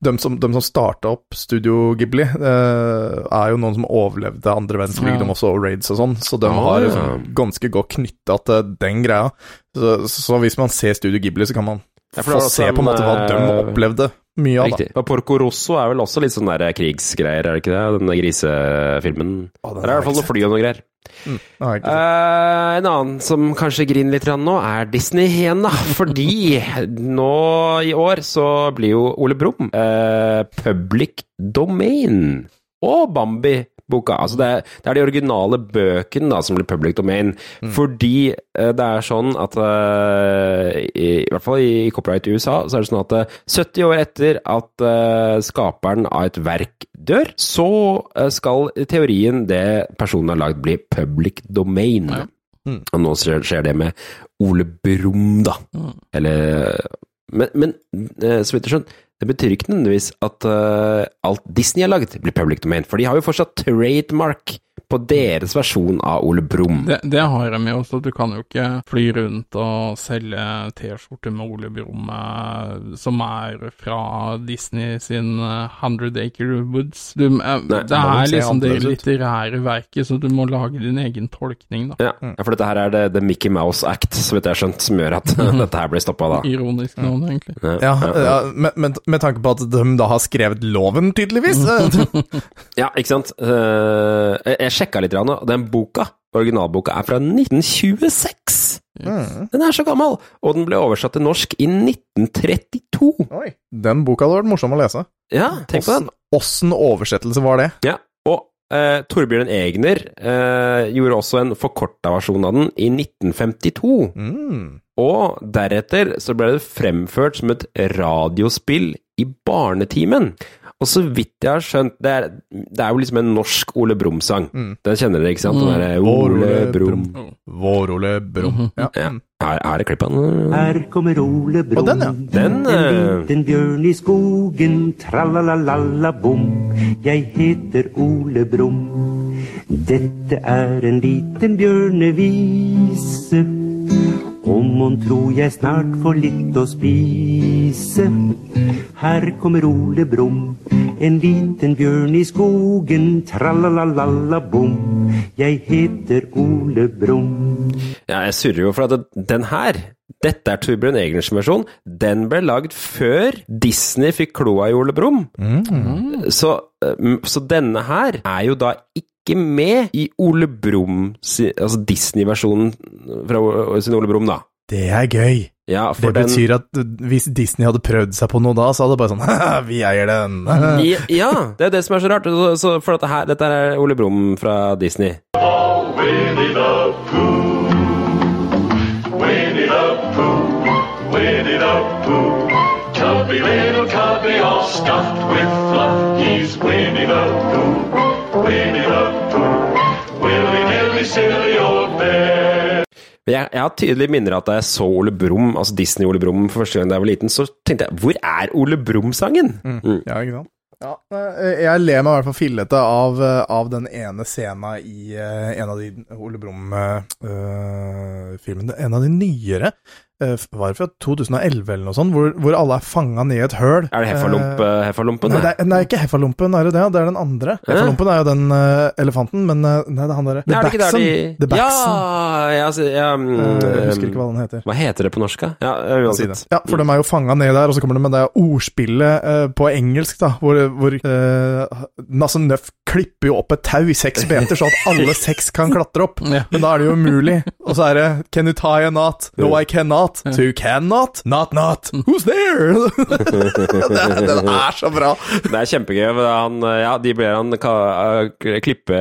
de, som, de som starta opp Studio Ghibli, uh, er jo noen som overlevde andre verdenskrig, Ja. de også, og raids og sånn, så de Ah, har ja. ganske godt knytta til den greia. Så, så hvis man ser Studio Ghibli, så kan man få se på en måte hva de eh, opplevde mye av, da. Riktig. Og Porco Rosso er vel også litt sånn der krigsgreier, er det ikke det? Den grisefilmen. Å, den Der er i hvert fall noe fly og noe greier. Mm. Eh, en annen som kanskje griner litt nå, er Disney igjen, da. Fordi nå i år så blir jo Ole Brumm uh, public domain. Og Bambi-boka. Altså det, er, det er de originale bøkene da som blir public domain. Fordi eh, det er sånn at eh, i, i hvert fall i copyright i USA, så er det sånn at eh, 70 år etter at eh, skaperen av et verk dør, så eh, skal teorien det personen har lagd, bli public domain. Ja. Og nå skjer, det med Ole Brumm, da. Mm. Eller Men, men eh, så vidt jeg skjønner, det betyr ikke nødvendigvis at uh, alt Disney har lagd, blir public domain. For de har jo fortsatt trademark på deres versjon av Ole Brumm. Det, det har de jo, så du kan jo ikke fly rundt og selge T-skjorter med Ole Brumm eh, som er fra Disney sin eh, 100 Acre Woods. Du, eh, Nei, det er liksom det litterære verket, så du må lage din egen tolkning, da. Ja, ja, for dette her er det, det Mickey Mouse Act, så vidt jeg har skjønt, som gjør at dette her blir stoppa, da. Ironisk navn, egentlig. Ja, ja med, med, med tanke på at de da har skrevet loven, tydeligvis. Ja, ikke sant. Eh, jeg jeg sjekka litt, og den boka, originalboka, er fra 1926! Mm. Den er så gammel! Og den ble oversatt til norsk i 1932! Oi. Den boka hadde vært morsom å lese. Ja, tenk på den. Åssen oversettelse var det? Ja, og eh, Torbjørn Egner eh, gjorde også en forkorta versjon av den i 1952. Mm. Og deretter så ble det fremført som et radiospill i Barnetimen. Og så vidt jeg har skjønt, det er, det er jo liksom en norsk Ole Brumm-sang. Mm. Den kjenner dere, ikke sant? Den derre Vår Ole Ole Brumm. Vår Ole Brumm. Ja. Ja. Er, er det klipp av den? Her kommer Ole Brumm. Den, ja. Den, En eh, liten bjørn i skogen, tralalalala-bom. Jeg heter Ole Brumm. Dette er en liten bjørnevise. Og mon tror jeg snart får litt å spise. Her kommer Ole Brumm, en liten bjørn i skogen, tralalalala-bom. Jeg heter Ole Brumm. Ja, jeg surrer jo for at den her dette er Torbjørn Egners versjon. Den ble lagd før Disney fikk kloa i Ole Brumm. Så, eh, så denne her er jo da ikke med i Ole Brumm, altså Disney-versjonen fra sin Ole Brumm, da. Det er gøy. Ja, for Det den betyr at uh, hvis Disney hadde prøvd seg på noe da, så hadde det bare sånn «Haha, Vi eier den. Ja, det er det som er så rart. Så, for dette her, dette er Ole Brumm fra Disney. Winnie the Pooh. Winnie the Pooh. Winnie the Pooh. Cubby little cubby all stuffed with fluff. He's Winnie the Pooh. Winnie the Pooh. Willy-nilly, silly old bear. Jeg, jeg har tydelig minner at da jeg så Ole Brumm, altså Disney-Ole Brumm for første gang da jeg var liten, så tenkte jeg hvor er Ole Brumm-sangen? Mm. Ja, ikke sant? Ja, eh, jeg ler meg i hvert fall fillete av, eh, av den ene scena i eh, en av de Ole Brumm-filmene. en av de nyere. Eh, var det fra 2011 eller noe sånt, hvor, hvor alle er fanga ned i et høl. Er det Heffalump, Eh, uh, Heffalumpen? Nei, det er, nei, ikke Heffalumpen, er det det? Det er den andre. Heffalumpen er jo den uh, elefanten, men eh, nei, det er han derre The det Baxon. de The Baxon. Ja, ja, altså, ja um, Eh, jeg husker ikke hva den heter. Hva heter det på norsk, da? Ja, Si uansett. Ja, for de er jo fanga ned der, og så kommer de med det ordspillet uh, på engelsk, da, hvor, hvor uh, Nasse Nøff klipper jo opp et tau i seks meter, så at alle seks kan klatre opp. Ja. Men da er det jo umulig. Og så er det Can you tie a knot? No, I cannot. So you cannot? Not not. Who's there? det, er- den er så bra. Det er kjempegøy. for Han, ja, de ber han eh, klippe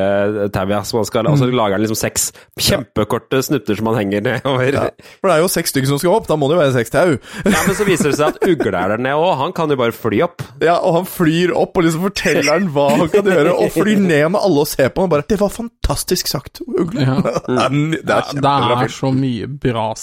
tauet, ja, som han skal, og Mm. så lager han liksom seks kjempekorte snutter som han henger nedover. Ja. Ja. For det er jo seks stykker som skal opp, da må det jo være seks tau. Men så viser det seg at ugla er der nede òg. Han kan jo bare fly opp. Ja, og han flyr opp og liksom forteller han hva han kan gjøre, og flyr ned med alle og ser på han og bare 'Det var fantastisk sagt, Ugle'. Ja. det er, det er det er så mye bra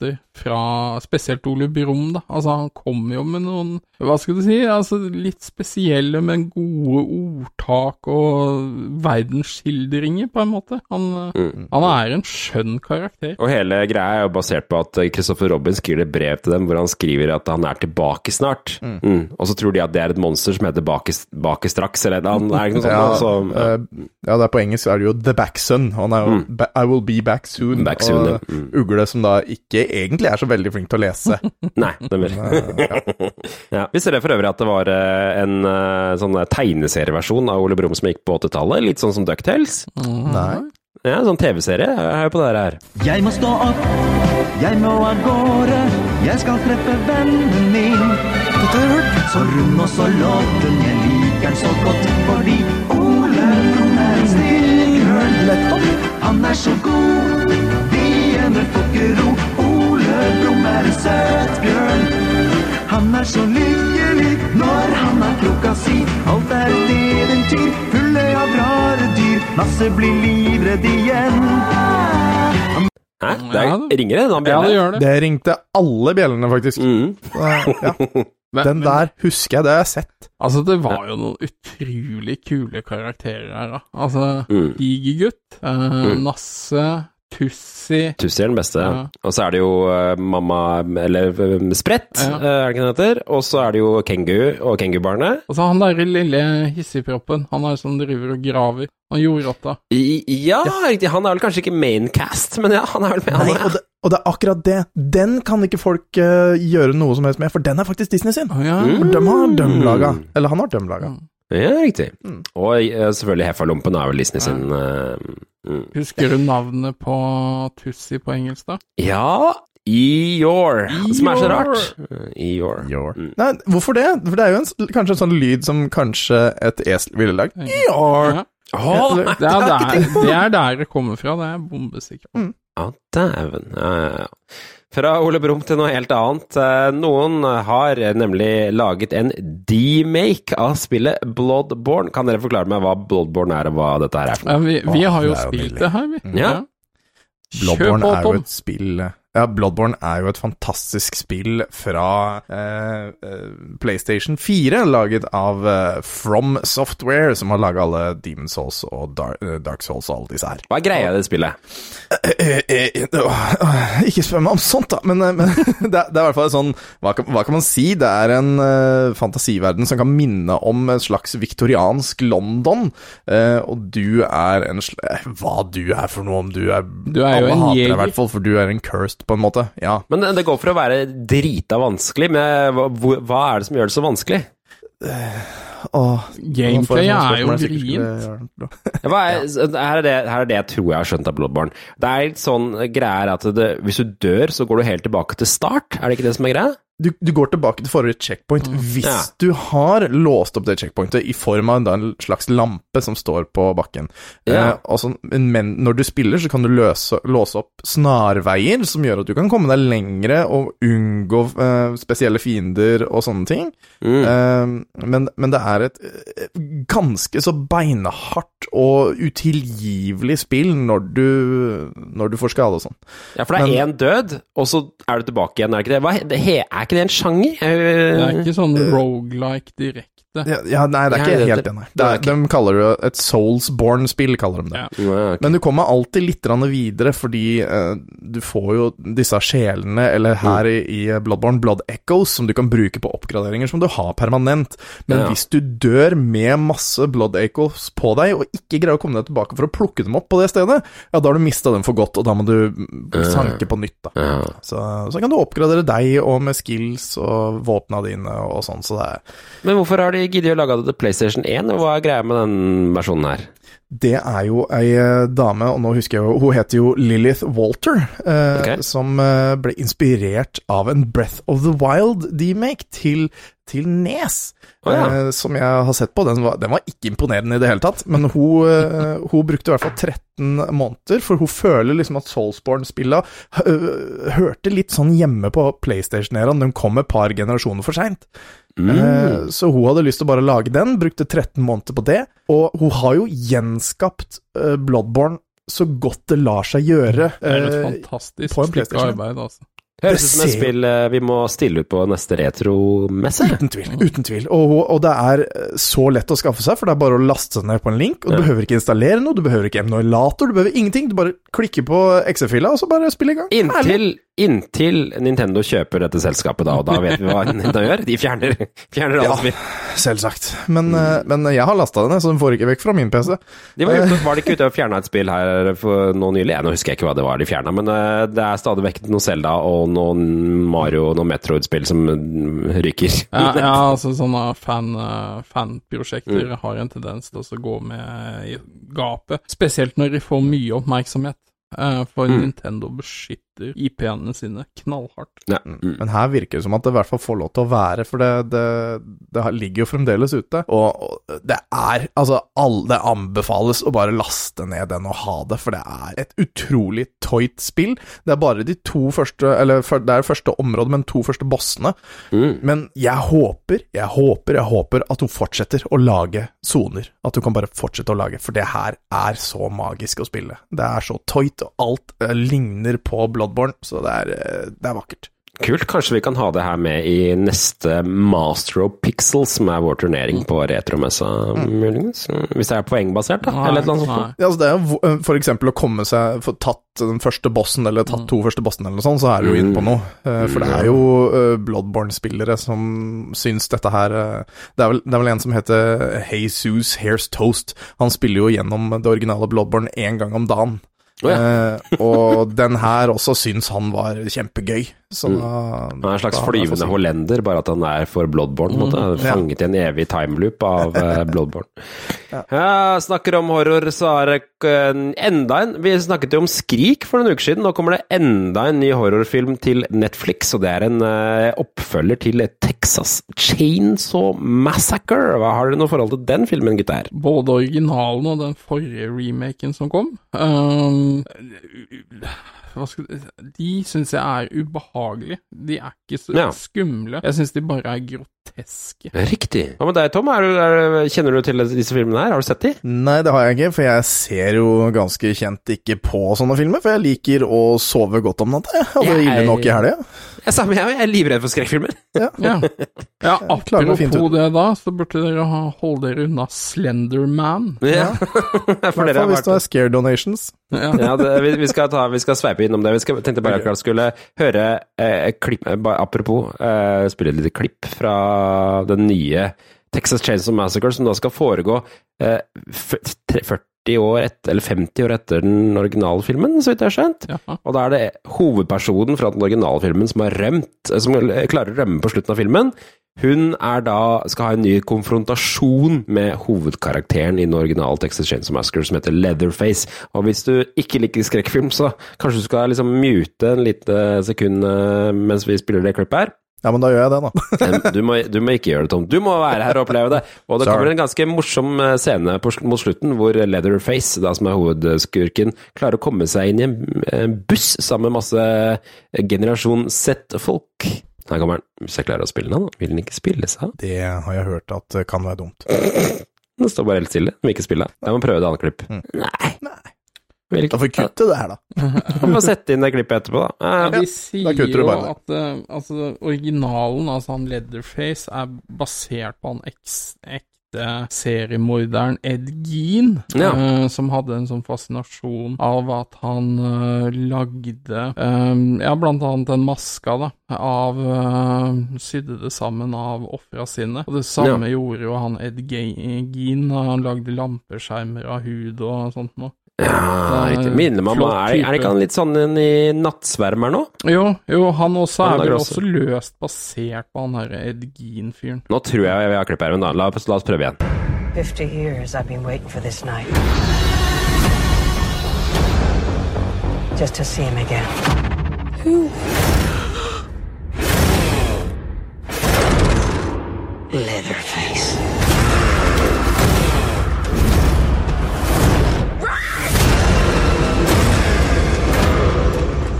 sitater fra spesielt Ole Brumm, da. Altså, han kommer jo med noen, hva skal du si, altså litt spesielle, men gode ordtak og verdensskildringer, på en måte. Han, Mm. han er en skjønn karakter. Og hele greia er jo basert på at Christopher Robin skriver et brev til dem hvor han skriver at han er tilbake snart. Mm. Og så tror de at det er et monster som heter Bake, bake straks, eller han. Er det ikke noe Ja, sånt? Så, ja. eh, ja, det er på engelsk er det jo The Backson. Han er jo ba I will be back soon. Back soon, ja. og Mm. Ugle som da ikke egentlig er så veldig flink til å lese. Nei, stemmer. ja. ser det for øvrig at det var eh, en eh, sånn tegneserieversjon av Ole Brumm som gikk på 80-tallet? Litt sånn som Ducktales? Nei. Ja, sånn TV-serie. Er jo på det her. Jeg må stå opp, jeg må av gårde, jeg skal treffe vennen min. Dette har jeg hørt. Så rund og så låten, jeg liker den så godt, fordi Ole Brumm er en snill. Han er så god, biene får ikke ro. Er en søt bjørn. Han er så lykkelig når han har klokka si. Alt er et eventyr, fulle av rare dyr. Nasse blir livredd igjen. Hæ? Det Ja, er, ringer det en annen Ja, det gjør det. Det ringte alle bjellene, faktisk. Mm. Ja. Men- Den der husker jeg, det har jeg sett. Altså, det var jo noen utrolig kule karakterer her, da. Altså, Mm. Digergutt, eh, Mm. Nasse, Tussi Tussi er den beste. Ja. Og så er det jo uh, mamma Eller eh, Sprett, Ja. uh, er det ikke den heter? Og så er det jo Kengu og Kengubarnet. Og så han derre lille hissigproppen, han er som driver og graver. Han jordrotta. Ja, riktig. Han er vel kanskje ikke maincast, men ja, han er vel med. Nei, Han og det, og det er akkurat det. Den kan ikke folk uh, gjøre noe som helst med, for den er faktisk Disney sin. Ja. Mm. For de har dem laga. Eller han har dem laga. Ja, riktig. Mm. Og selvfølgelig Heffalompen er vel Disney sin mm. Husker du navnet på Tussi på engelsk, da? Ja, Eeyore. Som er så rart. Eeyore. Mm. Nei, hvorfor det? For det er jo en, kanskje en sånn lyd som kanskje et esel ville lagd. Ja. Åh, Det, er der, det er der det kommer fra, det er jeg bombesikker på. Ja, dæven. Ja, ja, ja. Fra Ole Brumm til noe helt annet. Eh, Noen har nemlig laget en demake av spillet Bloodborne. Kan dere forklare meg hva Bloodborne er, og hva dette her er for Ja, vi, vi har jo spilt det her, vi. Ja. Bloodborne Kjør er jo et spill Ja, Bloodborne er jo et fantastisk spill fra eh, eh, PlayStation 4, laget av eh, From Software, som har laga alle Demon Souls og Dark, eh, Dark Souls og alle disse her. Hva er greia i det spillet? Ikke spør meg om sånt, da, men, eh, men det, er, det er i hvert fall sånn hva kan, hva kan man si? Det er en eh, fantasiverden som kan minne om en slags viktoriansk London, eh, og du er en sl Hva du er for noe, om du er Du er jo en hater i hvert fall, for du er en cursed, på en måte. Ja. Men det går for å være drita vanskelig, men hva, hva er det som gjør det så vanskelig? Åh, Gameplay er jo vrient. Ja, er, her, er her er det jeg tror jeg har skjønt av Bloodborne. Det er litt sånn greier at det, hvis du dør, så går du helt tilbake til start. Er det ikke det som er greia? Du, du går tilbake til forrige checkpoint hvis Ja. du har låst opp det checkpointet i form av en slags lampe som står på bakken. Ja. Eh, altså, men når du spiller, så kan du løse, låse opp snarveier som gjør at du kan komme deg lengre og unngå eh, spesielle fiender og sånne ting. Mm. Eh, men, men det er et eh, ganske så beinhardt og utilgivelig spill når du, når du får skade og sånn. Ja, for det er én død, og så er du tilbake igjen, er det ikke det? Hva, det er ikke det en sjanger? Det er ikke sånn rogelike direkte. Ja, ja, nei, det er ikke helt det, nei. Det er, De kaller det et Soulsborne-spill, kaller de det. Ja. Men du kommer alltid litt videre, fordi uh, du får jo disse sjelene, eller her i, i Bloodborne, Blood Echoes, som du kan bruke på oppgraderinger som du har permanent. Men hvis du dør med masse Blood Echoes på deg, og ikke greier å komme deg tilbake for å plukke dem opp på det stedet, ja, da har du mista dem for godt, og da må du sanke på nytt, da. Så, så kan du oppgradere deg og med skills og våpna dine og sånn, så det er Men hvorfor har de giddet å lage det til PlayStation 1, og hva er greia med den versjonen her? Det er jo ei eh, dame, og nå husker jeg jo Hun heter jo Lilith Walter, eh, okay. som eh, ble inspirert av en Breath of the Wild-demake til, til Nes. oh, ja. eh, som jeg har sett på. Den var, den var ikke imponerende i det hele tatt, men hun, eh, hun brukte i hvert fall 13 måneder, for hun føler liksom at Soulsborne-spilla øh, hørte litt sånn hjemme på PlayStation-æraen. De kom et par generasjoner for seint. Mm. Eh, Så hun hadde lyst til å bare lage den, brukte 13 måneder på det, og hun har jo gjenskapt eh, Bloodborne så godt det lar seg gjøre. Det er et eh, fantastisk på stykke arbeid, altså. Høres ut som et spill vi må stille ut på neste retromesse. Uten tvil. uten tvil. Og, og det er så lett å skaffe seg, for det er bare å laste ned på en link. Og du Ja. behøver ikke installere noe, du behøver ikke emnoilator, du behøver ingenting. Du bare klikker på XF-fila, og så bare spiller i gang. Herlig. Inntil, Nintendo kjøper dette selskapet, da, og da vet vi hva Nintendo gjør. De fjerner, fjerner alle Ja. spill. Selvsagt. Men, mm. men jeg har lasta den, ned, så den får ikke vekk fra min PC. De var, ute, var de ikke ute og fjerna et spill her nå nylig? Jeg, nå husker jeg ikke hva det var de fjerna, men eh, det er stadig vekk noe Zelda og noen Mario og noen Metroid-spill som mm, ryker. Ja, ja altså sånne fan, fanprosjekter mm. har en tendens til å gå med i gapet. Spesielt når de får mye oppmerksomhet. eh, For Mm. Nintendo beskytter IP-ene sine knallhardt. Ja. Mm. Men her virker det som at det i hvert fall får lov til å være, for det, det, det ligger jo fremdeles ute. Og, og det er Altså, all, det anbefales å bare laste ned den og ha det, for det er et utrolig tøyt spill. Det er bare de to første Eller for- det er første området, men to første bossene. Mm. Men jeg håper, jeg håper, jeg håper at hun fortsetter å lage soner. At hun kan bare fortsette å lage, for det her er så magisk å spille. Det er så tøyt, og alt eh, ligner på Bloodborne, så det er, eh, det er vakkert. Kult. Kanskje vi kan ha det her med i neste Master of Pixels, som er vår turnering på retromessa, muligens. Hvis det er poengbasert, da. Eller et eller annet sånt. Ja, altså det er jo for eksempel å komme seg Få tatt den første bossen, eller tatt to første bossene, eller noe sånt, så er du jo inne på noe. Eh, For det er jo eh, Bloodborne-spillere som syns dette her eh, det, er vel, det er vel en som heter Jesus Hairs Toast. Han spiller jo gjennom det originale Bloodborne én gang om dagen. Å, ja. Eh, og den her også syns han var kjempegøy. Så mm. Han er en slags flyvende hollender, bare at han er for Bloodborne. Mm. Måte. Fanget Ja. I en evig timeloop av eh, Bloodborne. ja. snakker om horror, så er det enda en Vi snakket jo om Skrik for noen uker siden. Nå kommer det enda en ny horrorfilm til Netflix, og det er en eh, oppfølger til Texas Chainsaw Massacre. Hva Har dere noe forhold til den filmen, gutter? Både originalen og den forrige remaken som kom. Um, de syns jeg er ubehagelige. De er ikke så Ja. skumle. Jeg syns de bare er groteske. Riktig. Hva med deg, Tom? Er du, er, kjenner du til disse filmene her? Har du sett de? Nei, det har jeg ikke, for jeg ser jo ganske kjent ikke på sånne filmer. For jeg liker å sove godt om natta, jeg. Og det er ille nok i helga. Jeg, samme, jeg er livredd for skrekkfilmer. Ja, ja ja Apropos det, da, så burde dere holde dere unna Slenderman. Ja. ja. For dere har fall hvis vært det er scare donations. Ja. ja, det, vi, vi, skal ta, vi skal sveipe innom det. Vi skal, tenkte bare akkurat skulle høre eh, klipp, eh, Apropos, eh, spille et lite klipp fra den nye Texas Chainsaw Massacre, som da skal foregå eh, 40 år etter, eller 50 år etter den originale filmen, så vidt jeg har skjønt. Jaha. Og da er det hovedpersonen fra den originale filmen som har rømt, eh, som klarer å rømme på slutten av filmen. Hun er da, skal ha en ny konfrontasjon med hovedkarakteren i den originale Texas Chainsaw Massacre, som heter Leatherface. Og hvis du ikke liker skrekkfilm, så kanskje du skal liksom mute en lite sekund eh, mens vi spiller det klippet her. Ja, men da gjør jeg det, da. Du må, du må ikke gjøre det, Tom. Du må være her og oppleve det. Og det Sorry. kommer en ganske morsom eh, scene på, mot slutten, hvor Leatherface, da, som er hovedskurken, klarer å komme seg inn i en buss sammen med masse eh, generasjon Z-folk. Her kommer han. Hvis jeg klarer å spille den, da. Vil den ikke spille seg? Det har jeg hørt at kan være dumt. Den står bare helt stille. Den vil ikke spille. Jeg må prøve et annet klipp. Nei. Vil Da får vi kutte det her, da. Vi må sette inn det klippet etterpå, da. Ja, De da sier kutter du jo bare at eh, altså, originalen, altså han Leatherface, er basert på han ekte seriemorderen Ed Gein, Ja. uh, som hadde en sånn fascinasjon av at han uh, lagde uh, ja, blant annet den maska, da, av Sydde det sammen av ofra sine. Og det samme gjorde jo han Ed Gean, Gein, han lagde lampeskjermer av hud og sånt noe. Ja, riktig. Minner meg om Er, er det ikke han litt sånn en i nattsvermer nå? Jo, jo, han også Han er vel også løst basert på han herre Ed Gein-fyren. Nå tror jeg vi har klippet her, men da, la, oss- la oss prøve igjen. 50 years I've been waiting for this night. Just to see him again. Leatherface.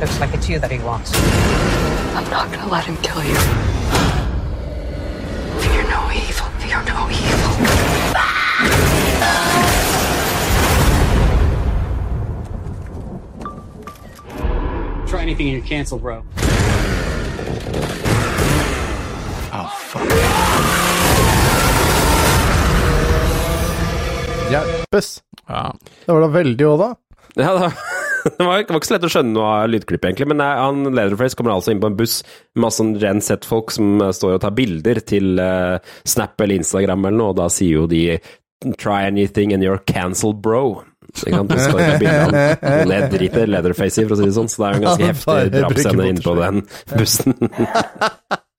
Looks like it's you that he wants. I'm not gonna let him kill you. Fear no evil. Fear no evil. Try anything and you're canceled, bro. Oh, Hjelpes! Ja. Det var da veldig òg, da. Ja, da. Det var, ikke så lett å skjønne noe av lydklippet, egentlig. Men nei, han Leatherface kommer altså inn på en buss med masse sånn Gen Z-folk som eh, står og tar bilder til uh, Snap eller Instagram eller noe, og da sier jo de Try anything and you're cancelled, bro. Ikke sant? Det skal ikke bilde av det driter Leatherface i, for å si det sånn. Så det er jo en ganske heftig drapsscene inne på den bussen.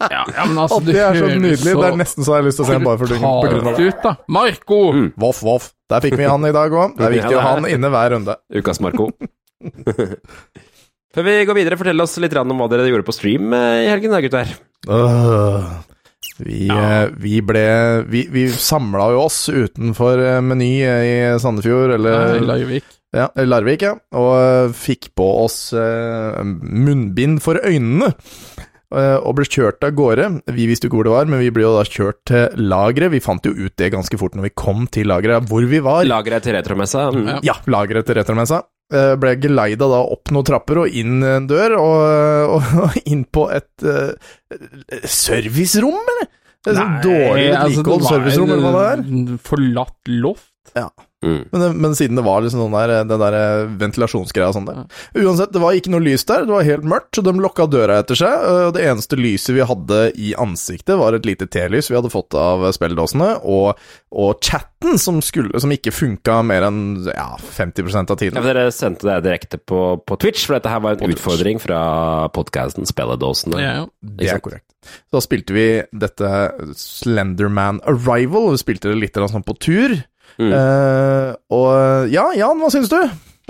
Ja, ja, men altså, det er så nydelig. Det er nesten så jeg har lyst til å se en bare for ut, da. Marco! Voff, voff. Der fikk vi han i dag òg. Det er viktig å ha han inne hver runde. Ukas Marco. Før vi går videre, fortell oss litt om hva dere gjorde på stream eh, i helgen, da, gutter. Øh, vi, ja. vi ble Vi, vi samla jo oss utenfor eh, Meny i Sandefjord, eller Nei, Larvik. Ja, Larvik, ja. Og eh, fikk på oss eh, munnbind for øynene. eh, Og ble kjørt av gårde. Vi visste jo ikke hvor det var, men vi ble jo da kjørt til lageret. Vi fant jo ut det ganske fort når vi kom til lageret, hvor vi var. Lageret til retromessa. Mm. Ja, lageret til Retromessa. Eh, ble geleida da opp noen trapper og inn en dør, og, og, og inn på et uh, servicerom, eller? Et Nei, dårlig dårlig altså, servicerom, eller hva det er? Forlatt loft. Ja. Mm. Men, men siden det var liksom sånn der, den der ventilasjonsgreia og sånn der. Uansett, det var ikke noe lys der, det var helt mørkt, så de lukka døra etter seg, og det eneste lyset vi hadde i ansiktet, var et lite T-lys vi hadde fått av spilledåsene, og, og chatten som, skulle, som ikke funka mer enn ja, 50% av Ja, tiden. for dere sendte det direkte på, på Twitch, for dette her var en utfordring fra podkasten Spilledåsene. Ja, ja. Det er korrekt. Så da spilte vi dette Slenderman Arrival, vi spilte det litt sånn på tur. Mm. Uh, og ja, Jan, hva syns du?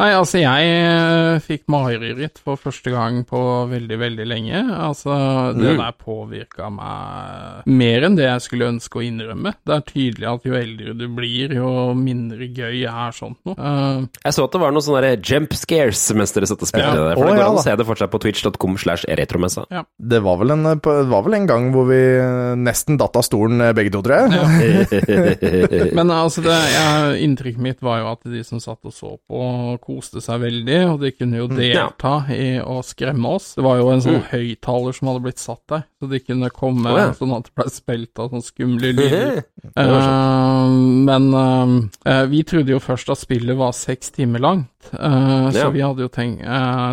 Nei, altså, jeg eh, fikk mareritt for første gang på veldig, veldig lenge. Altså, det Mm. der påvirka meg mer enn det jeg skulle ønske å innrømme. Det er tydelig at jo eldre du blir, jo mindre gøy er sånt noe. Uh, Jeg så at det var noen sånne jump scares mens dere satt og spilte Ja. det der. For oh, det går an å se det fortsatt på twitch.com slash retromessa. Det var vel en, det var vel en gang hvor vi nesten datt av stolen eh, begge to, tror jeg. Men altså, det, jeg, inntrykket mitt var jo at de som satt og så på, koste seg veldig, og de kunne jo delta i å skremme oss. Det var jo en sånn Mm. høyttaler som hadde blitt satt der, så de kunne komme oh, ja. sånn at det ble spilt av sånne skumle lyder. Eh, men uh, vi trodde jo først at spillet var seks timer langt, eh, så vi hadde jo tenkt,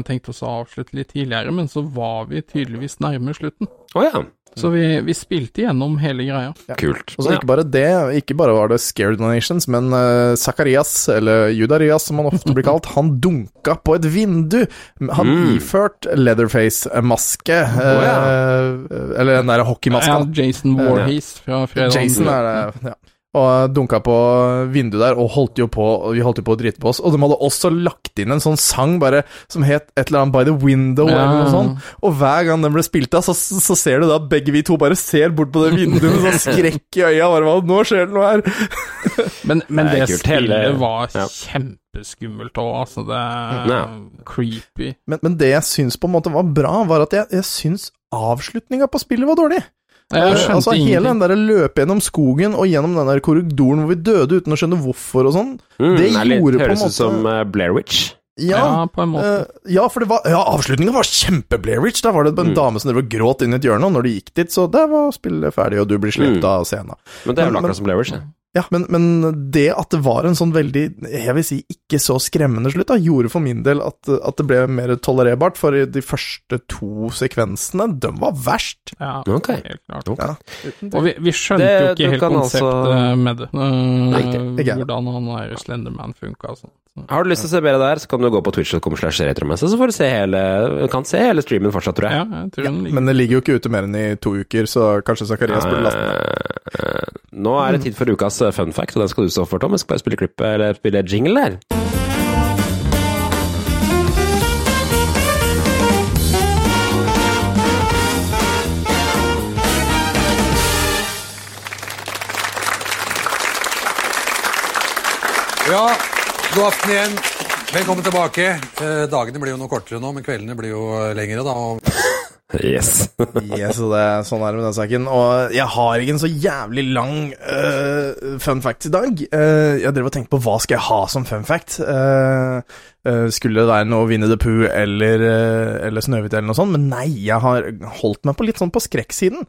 tenkt oss å avslutte litt tidligere, men så var vi tydeligvis nærme slutten. Å ja. Så vi, vi spilte gjennom hele greia. Kult. Og så ikke bare det, ikke bare var det Scared Donations, men uh, Zakarias, eller Judarias som han ofte blir kalt, han dunka på et vindu. Han Mm. iført Leatherface-maske, Å, ja. uh, eller den der hockeymaska. Ja, Jason Warhees fra fredag. Jason er det, ja. Og dunka på vinduet der, og holdt jo på, og vi holdt jo på å drite på oss. Og de hadde også lagt inn en sånn sang bare som het et eller annet By the Window, Ja. eller noe sånt. Og hver gang den ble spilt av, så, så ser du da at begge vi to bare ser bort på det vinduet med sånn skrekk i øya. Bare, hva, nå skjer det noe her! Men, men Det det, spillet var ja. kjempeskummelt òg, altså. Det er Ja. creepy. Men, men det jeg syns på en måte var bra, var at jeg, jeg syns avslutninga på spillet var dårlig. Jeg Eh, altså Hele den der løpe gjennom skogen og gjennom den der korridoren hvor vi døde uten å skjønne hvorfor og sånn, Mm, det gjorde på en Høres måte ut som uh, Blair Witch. Ja, Ja, på en måte. Uh, ja for det var Ja, avslutningen var kjempe-Blairwich. Da var det en Mm. dame som drev og gråt inn i et hjørne, og når de gikk dit, så der var spillet ferdig, og du blir slept Mm. av scenen. Men det er vel akkurat som Blairwich, det. Ja, men, men det at det var en sånn veldig, jeg vil si, ikke så skremmende slutt, da, gjorde for min del at, at det ble mer tolererbart, for de første to sekvensene, de var verst. Ja, Ok. helt klart. Ja. Og vi, vi skjønte Det- jo ikke helt konseptet altså- med det. Nei, Ikke- ikke hvordan han der Slenderman funka og sånt. Har du lyst til å se mer der, så kan du gå på twitch.com slash retromense, så får du se hele kan se hele streamen fortsatt, tror jeg. Ja, jeg tror den ligger Men det ligger jo ikke ute mer enn i to uker, så kanskje Zakarias burde laste ned. Eh, Nå er det tid for ukas eh, fun fact, og den skal du stå for, Tom. Jeg skal bare spille klipp, eller spille jingle der. Ja, god aften igjen. Velkommen tilbake. Eh, dagene blir jo noe kortere nå, men kveldene blir jo eh, lengre, da. Og Yes. Yes, det er sånn er det med den saken. Og jeg har ikke en så jævlig lang uh, fun fact i dag. Uh, jeg drev og tenkte på hva skal jeg ha som fun fact. Eh, eh, skulle det være noe Winnie the Pooh eller, uh, eller Snøhvit eller noe sånt? Men nei, jeg har holdt meg på litt sånn på skrekksiden.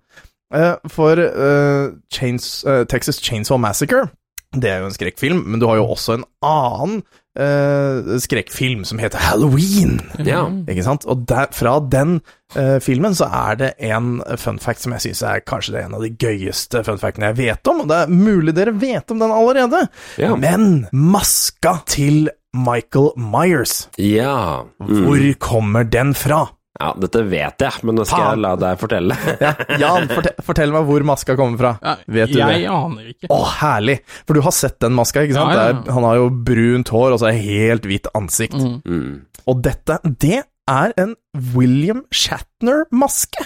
Eh, for eh, Chains, Texas Chainsaw Massacre det er jo en skrekkfilm, men du har jo også en annen eh, skrekkfilm som heter Halloween. Ja. Ikke sant? Og der, fra den uh, filmen så er det en fun fact som jeg syns er kanskje det er en av de gøyeste fun factene jeg vet om. Og det er mulig dere vet om den allerede, Ja. men maska til Michael Myers, Ja. Mm. hvor kommer den fra? Ja. Dette vet jeg, men nå skal Faen. jeg la deg fortelle. Ja, Jan, fortell, fortell meg hvor maska kommer fra. Ja, Vet du jeg det? aner ikke. Å, herlig! For du har sett den maska, ikke sant? Ja, ja, ja. Det er, han har jo brunt hår og så er helt hvitt ansikt. Mm. Mm. Og dette, det er en William Shatner-maske,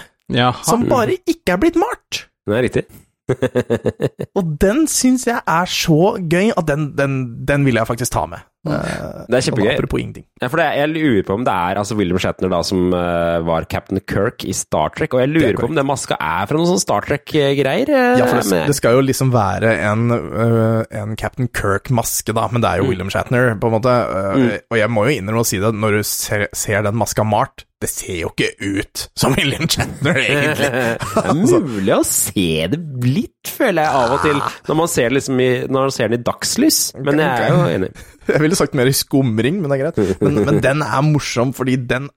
som bare ikke er blitt malt. Det er riktig. Og den syns jeg er så gøy at den, den, den vil jeg faktisk ta med. Eh, Det er kjempegøy. sånn apropos ingenting. Ja, for det, jeg lurer på om det er altså William Shatner da som uh, var Captain Kirk i Star Trek, og jeg lurer på om den maska er fra noen sånne Star Trek-greier. eh, Ja, for det, det skal jo liksom være en, uh, en Captain Kirk-maske, da, men det er jo William Shatner, på en måte. Uh, Mm. Og jeg må jo innrømme å si det, når du ser, ser den maska malt, det ser jo ikke ut som William Shatner, egentlig. det er mulig å se det litt, føler jeg, av og til, når man ser, liksom i, når man ser den i dagslys. Men jeg er jo enig. Jeg ville sagt mer i skumring, men det er greit. Men, men den er morsom, fordi den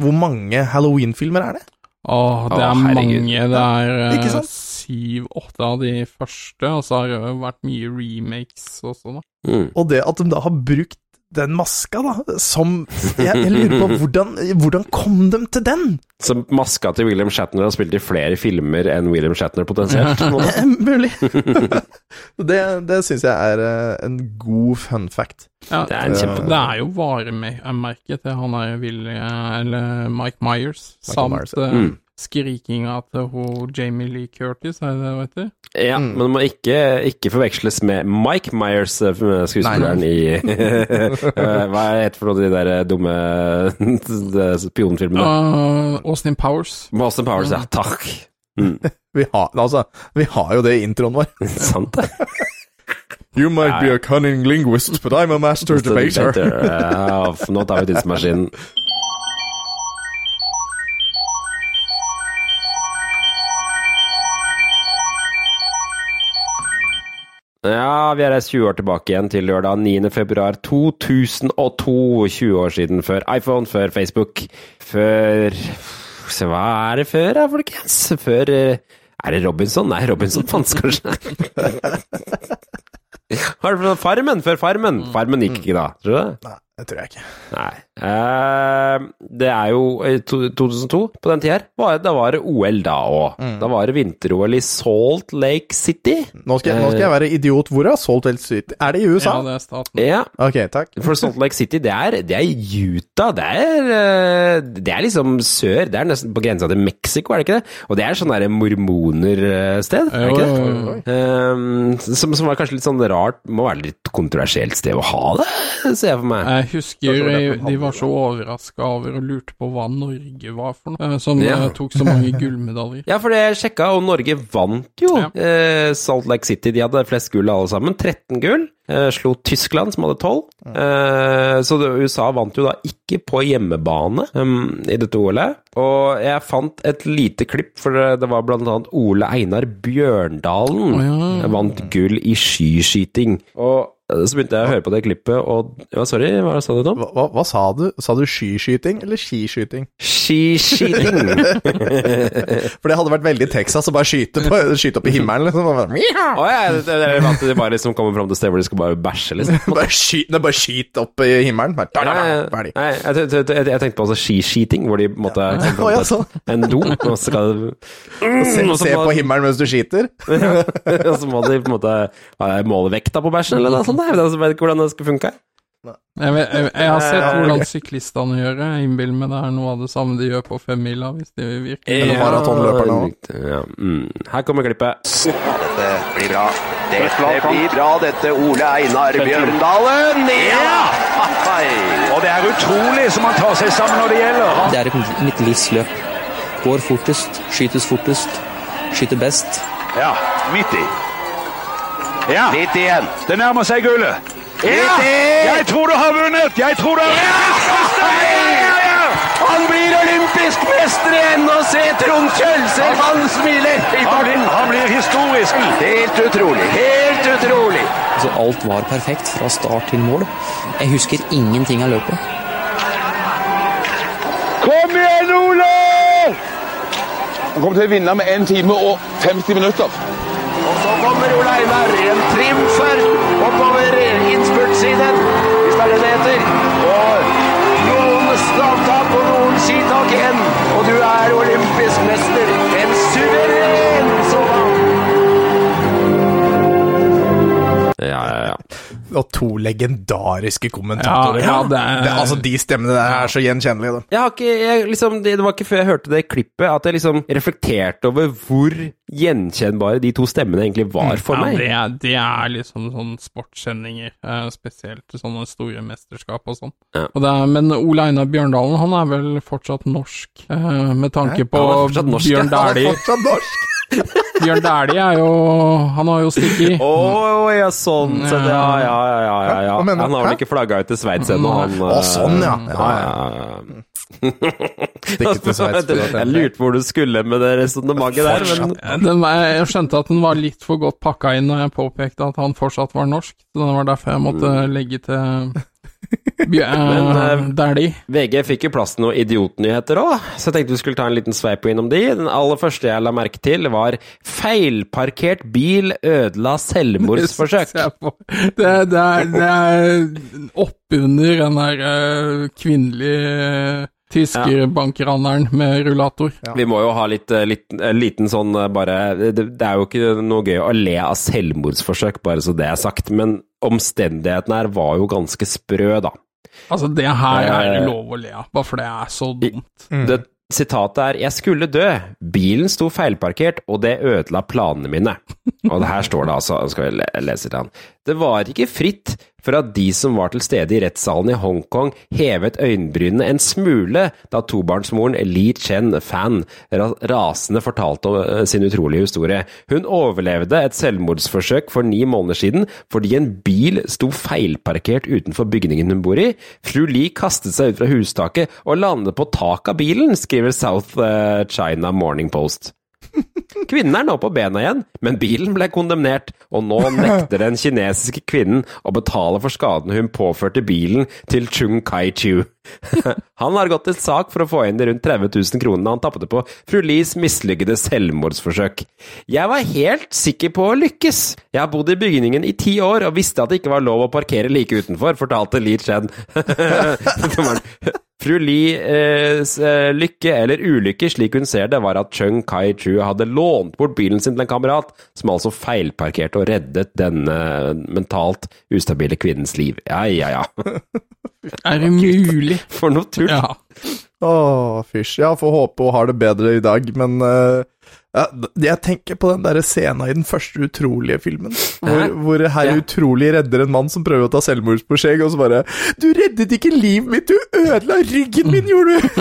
Hvor mange Halloween-filmer er det? Åh, det er herregud. mange. Det er Ikke eh, syv-åtte av de første, og så har det vært mye remakes også, da. Mm. Og det at de da har brukt den maska, da, som Jeg, jeg lurer på hvordan, hvordan kom de til den? Så maska til William Shatner har spilt i flere filmer enn William Shatner potensielt. Eh, Mulig. det det syns jeg er eh, en god fun fact. Ja, Det er en kjempe- det er jo varemerket til han er Willy, eller Mike Myers, Michael samt Myers, ja. eh, Mm. Skrikinga til hun Jamie Lee Curtis, er det det vet du? Ja, men det må ikke, ikke forveksles med Mike Myers, eh, skuespilleren i Hva er heter for noe av de der eh, dumme spionfilmene? Uh, Austin Powers. Austin Powers, ja. Takk. Mm. Vi har, altså, vi har jo det i introen vår. Sant det. You might be a cunning linguist, but I'm a master debater. Ja, nå tar vi tidsmaskinen. Ja, vi er reist 20 år tilbake igjen til lørdag 9. februar 2002. 20 år siden før iPhone, før Facebook, før Se, hva er det før, da, folkens? Før eh, Er det Robinson? Nei, Robinson fantes kanskje. Har du Farmen? Før Farmen. Farmen gikk ikke da, tror du det? Nei, det tror jeg ikke. Nei. Eh, det er jo 2002, på den tida her. var- Da var det OL da òg. Da var det vinter-OL i Salt Lake City. Nå skal, jeg, nå skal jeg være idiot. Hvor er Salt Lake City? Er det i USA? Ja, det er staten. Ja, Ok, takk. for Salt Lake City, det er, det er Utah. Det er, eh, det er liksom sør. Det er nesten på grensa til Mexico, er det ikke det? Og det er sånn derre mormonersted, er det ikke det? Um, som, som var kanskje litt sånn rart Må være litt kontroversielt sted å ha det, ser jeg for meg. Jeg husker de, de var så overraska over og lurte på hva Norge var for noe, eh, som Ja. eh, tok så mange gullmedaljer. Ja, for det jeg sjekka, og Norge vant jo Ja. eh, Salt Lake City. De hadde flest gull alle sammen. 13 gull. Eh, slo Tyskland, som hadde 12. Eh, så det, USA vant jo da ikke på hjemmebane um, i dette OL-et. Og jeg fant et lite klipp, for det, var blant annet Ole Einar Bjørndalen oh, ja. vant gull i skiskyting. Og så begynte jeg å høre på det klippet, og ja, Sorry, hva sa du Tom? Hva, hva, sa du? Sa du skiskyting eller skiskyting? Skiskyting! For det hadde vært veldig Texas å bare skyte, på, skyte opp i himmelen. Liksom. Å ja, det, det, det, at de bare liksom kommer fram til sted hvor de skal bare bæsje, liksom. bare, skyt, nei, bare skyt opp i himmelen. Bare, da, da, da, ferdig. Nei, jeg, jeg, jeg, jeg tenkte på altså skiskyting, hvor de måtte ja. oh, ja, sånn. en do, og så skal Se, og så se på himmelen mens du skyter. Og så må de på en måte måle vekta på bæsjen, eller noe sånt. Jeg vet, jeg vet ikke hvordan det skal funke. Jeg, vet, jeg, jeg har sett hvordan syklistene gjør det. Jeg innbiller meg det er noe av det samme de gjør på femmila, hvis de virkelig Eller maratonløperne. Ja, mm. Her kommer klippet. Dette blir bra. Dette blir bra, dette Ole Einar Bjørndalen. Ja! Og det er utrolig som han tar seg sammen når det gjelder. Det er mitt livs løp. Går fortest, skytes fortest, skyter best. Ja, midt i. Ja. Litt igjen. Det nærmer seg gullet. Ja! Jeg tror du har vunnet! Jeg tror du har vunnet! Ja, ja, ja! Han blir olympisk mester igjen! Og se Trond Kjølser, han smiler! Han han blir historisk. Helt utrolig. Helt utrolig. Så alt var perfekt fra start til mål. Jeg husker ingenting av løpet. Kom igjen, Ole! Han kommer til å vinne med 1 time og 50 minutter. Og så kommer Ole Einar, en trimfer oppover innspurtsiden, hvis det er det det heter. Og noen stavtak og noen skitak igjen, og du er olympisk mester. Og to legendariske kommentatorer. Ja, ja, det er- altså, de stemmene der er så gjenkjennelige. Da. Jeg har ikke, jeg, liksom, det, det var ikke før jeg hørte det klippet at jeg liksom reflekterte over hvor gjenkjennbare de to stemmene egentlig var for ja, meg. Det er, det er liksom sånn sportssendinger, eh, spesielt sånne store mesterskap og sånn. Ja. Det men Ole Einar Bjørndalen, han er vel fortsatt norsk, eh, med tanke på. Bjørn Han er Dæhlie. Fortsatt norsk! Bjørn Dæhlie er jo Han har jo stikket. Å ja, sånn. Så ja, ja, ja, ja, ja, ja. Han har vel ikke flagga ut til Sveits ennå, han. Å, sånn, ja. ja, ja, ja. Sveits Jeg lurte hvor du skulle med det resonnementet der, men Den, jeg skjønte at den var litt for godt pakka inn når jeg påpekte at han fortsatt var norsk. Så det var derfor jeg måtte legge til Bjør, Men, er de. VG fikk jo plass til noen idiotnyheter òg, så jeg tenkte vi skulle ta en liten sveip innom de. Den aller første jeg la merke til, var feilparkert bil ødela selvmordsforsøk. Se. Det, det, er, det er oppunder den der uh, kvinnelige tyskerbankraneren med rullator. Vi må jo ha litt, eh, litt liten sånn eh, bare det, det er jo ikke noe gøy å le av selvmordsforsøk, bare så det er sagt, men omstendighetene her var jo ganske sprø, da. Altså, det her er det Eh, lov å le av, bare for det er så dumt. Det sitatet er 'Jeg skulle dø. Bilen sto feilparkert, og det ødela planene mine'. Og det her står det altså, skal vi le- lese det an. Det var ikke fritt for at de som var til stede i rettssalen i Hongkong, hevet øyenbrynene en smule da tobarnsmoren Li Chen, fan, rasende fortalte om sin utrolige historie. Hun overlevde et selvmordsforsøk for ni måneder siden fordi en bil sto feilparkert utenfor bygningen hun bor i. Fru Li kastet seg ut fra hustaket og landet på taket av bilen, skriver South eh, China Morning Post. Kvinnen er nå på bena igjen, men bilen ble kondemnert, og nå nekter den kinesiske kvinnen å betale for skadene hun påførte bilen til Chung Kai-chu. Han har gått til sak for å få inn de rundt 30 000 kronene han tappet på fru Lis mislykkede selvmordsforsøk. Jeg var helt sikker på å lykkes. Jeg har bodd i bygningen i ti år og visste at det ikke var lov å parkere like utenfor, fortalte Li Chen. Fru Li eh, eh, lykke eller ulykke, slik hun ser det, var at Chung Kai-chu hadde lånt bort bilen sin til en kamerat, som altså feilparkerte og reddet denne mentalt ustabile kvinnens liv. Ja, ja, ja. Er det mulig? For noe tull. Ja. Åh, fysj. Ja, får håpe hun har det bedre i dag, men uh, ja, jeg tenker på den der scena i den første utrolige filmen, hvor, hvor herr Ja. Utrolig redder en mann som prøver å ta selvmordsprosjekt, og så bare 'Du reddet ikke livet mitt, du ødela ryggen min, gjorde du!'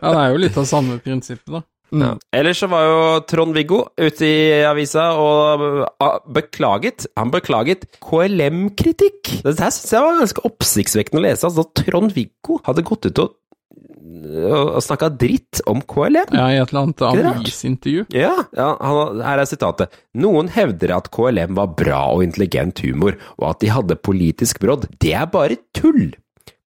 ja, det er jo litt av samme prinsippet, da. Ja. Ellers så var jo Trond-Viggo ute i avisa og ah, beklaget. Han beklaget KLM-kritikk. Det her synes jeg var ganske oppsiktsvekkende å lese. Altså, Trond-Viggo hadde gått ut og, og snakka dritt om KLM. Ja, i et eller annet avisintervju. Ja, ja han, her er sitatet. Noen hevder at KLM var bra og intelligent humor, og at de hadde politisk brodd. Det er bare tull!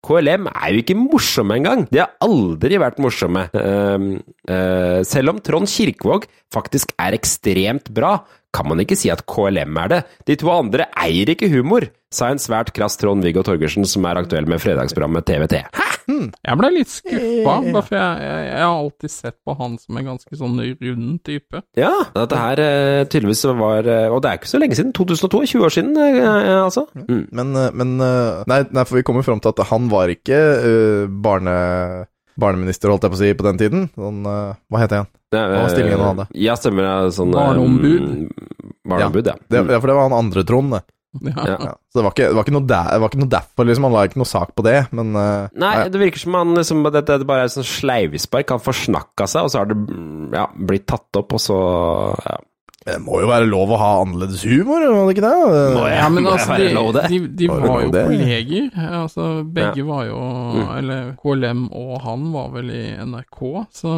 KLM er jo ikke morsomme engang. De har aldri vært morsomme. Uh, uh, selv om Trond Kirkevåg faktisk er ekstremt bra, kan man ikke si at KLM er det. De to andre eier ikke humor, sa en svært krass Trond-Viggo Torgersen, som er aktuell med fredagsprogrammet TVT. Hæ? Jeg ble litt skuffa, bare for jeg, jeg, jeg har alltid sett på han som en ganske sånn rund type. Ja, dette her eh, tydeligvis var eh, Og det er ikke så lenge siden. 2002, 20 år siden, eh, altså. Mm. Men, men nei, nei, for vi kommer fram til at han var ikke uh, barne, barneminister, holdt jeg på å si, på den tiden. Sånn, uh, hva heter han? Hva var stillingen han hadde? Ja, stemmer. det. Sånn, Barneombud. Barneombud, ja. ja. Mm. ja, for det var han andre Trond, det. Ja. Ja. Ja, så det var, ikke, det, var ikke noe der, det var ikke noe derfor, liksom. Han la ikke noe sak på det, men uh, Nei, det virker som han liksom, det, det bare er sånn sleivespark. Han forsnakka seg, og så har det ja, blitt tatt opp, og så ja. Det må jo være lov å ha annerledes humor, er det ikke det? Må jeg- Ja, men må jeg altså, være de, de, de var jo det? kolleger. Altså, begge Ja. var jo Mm. Eller KLM og han var vel i NRK, så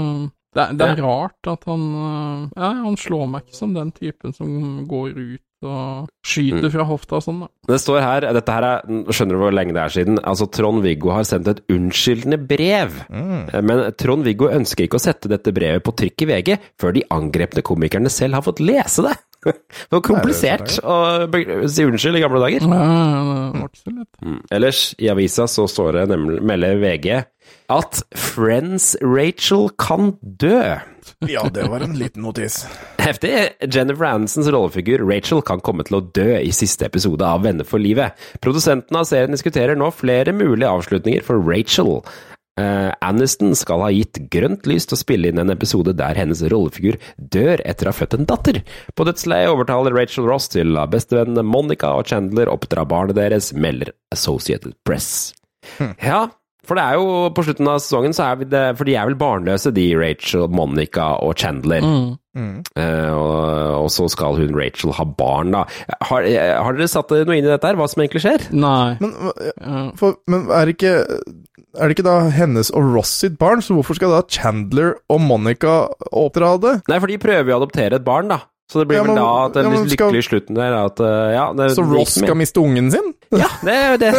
det, er- det er rart at han øh, Ja, han slår meg ikke som den typen som går ut og skyter Mm. fra hofta og sånn, da. Det står her, dette her er, skjønner du hvor lenge det er siden, altså Trond-Viggo har sendt et unnskyldende brev. Mm. Eh, Men Trond-Viggo ønsker ikke å sette dette brevet på trykk i VG før de angrepne komikerne selv har fått lese det. Det var komplisert å si unnskyld i gamle dager. Ja, det var ikke så lett. Mm. Ellers, i avisa så står det nemlig, melder VG at Friends Rachel kan dø. Ja, det var en liten notis. Heftig. Jennifer Anisons rollefigur Rachel kan komme til å dø i siste episode av Venner for livet. Produsenten av serien diskuterer nå flere mulige avslutninger for Rachel. Uh, Aniston skal ha gitt grønt lys til å spille inn en episode der hennes rollefigur dør etter å ha født en datter. På dødsleiet overtaler Rachel Ross til å la bestevenn Monica og Chandler oppdra barnet deres, melder Associated Press. Ja, for det er jo på slutten av sesongen, så er vi det, for de er vel barnløse, de Rachel, Monica og Chandler. Eh, og, og så skal hun Rachel ha barn, da. Har, eh, har dere satt noe inn i dette her, hva som egentlig skjer? Nei. Men, for, men er, det ikke, er det ikke da hennes og Ross sitt barn, så hvorfor skal da Chandler og Monica oppdra det? Nei, for de prøver jo å adoptere et barn, da. Så det blir Ja, vel da at den ja, men skal- lykkelige slutten der er at eh, ja, det, Så Ross skal miste ungen sin? Ja, det er jo det.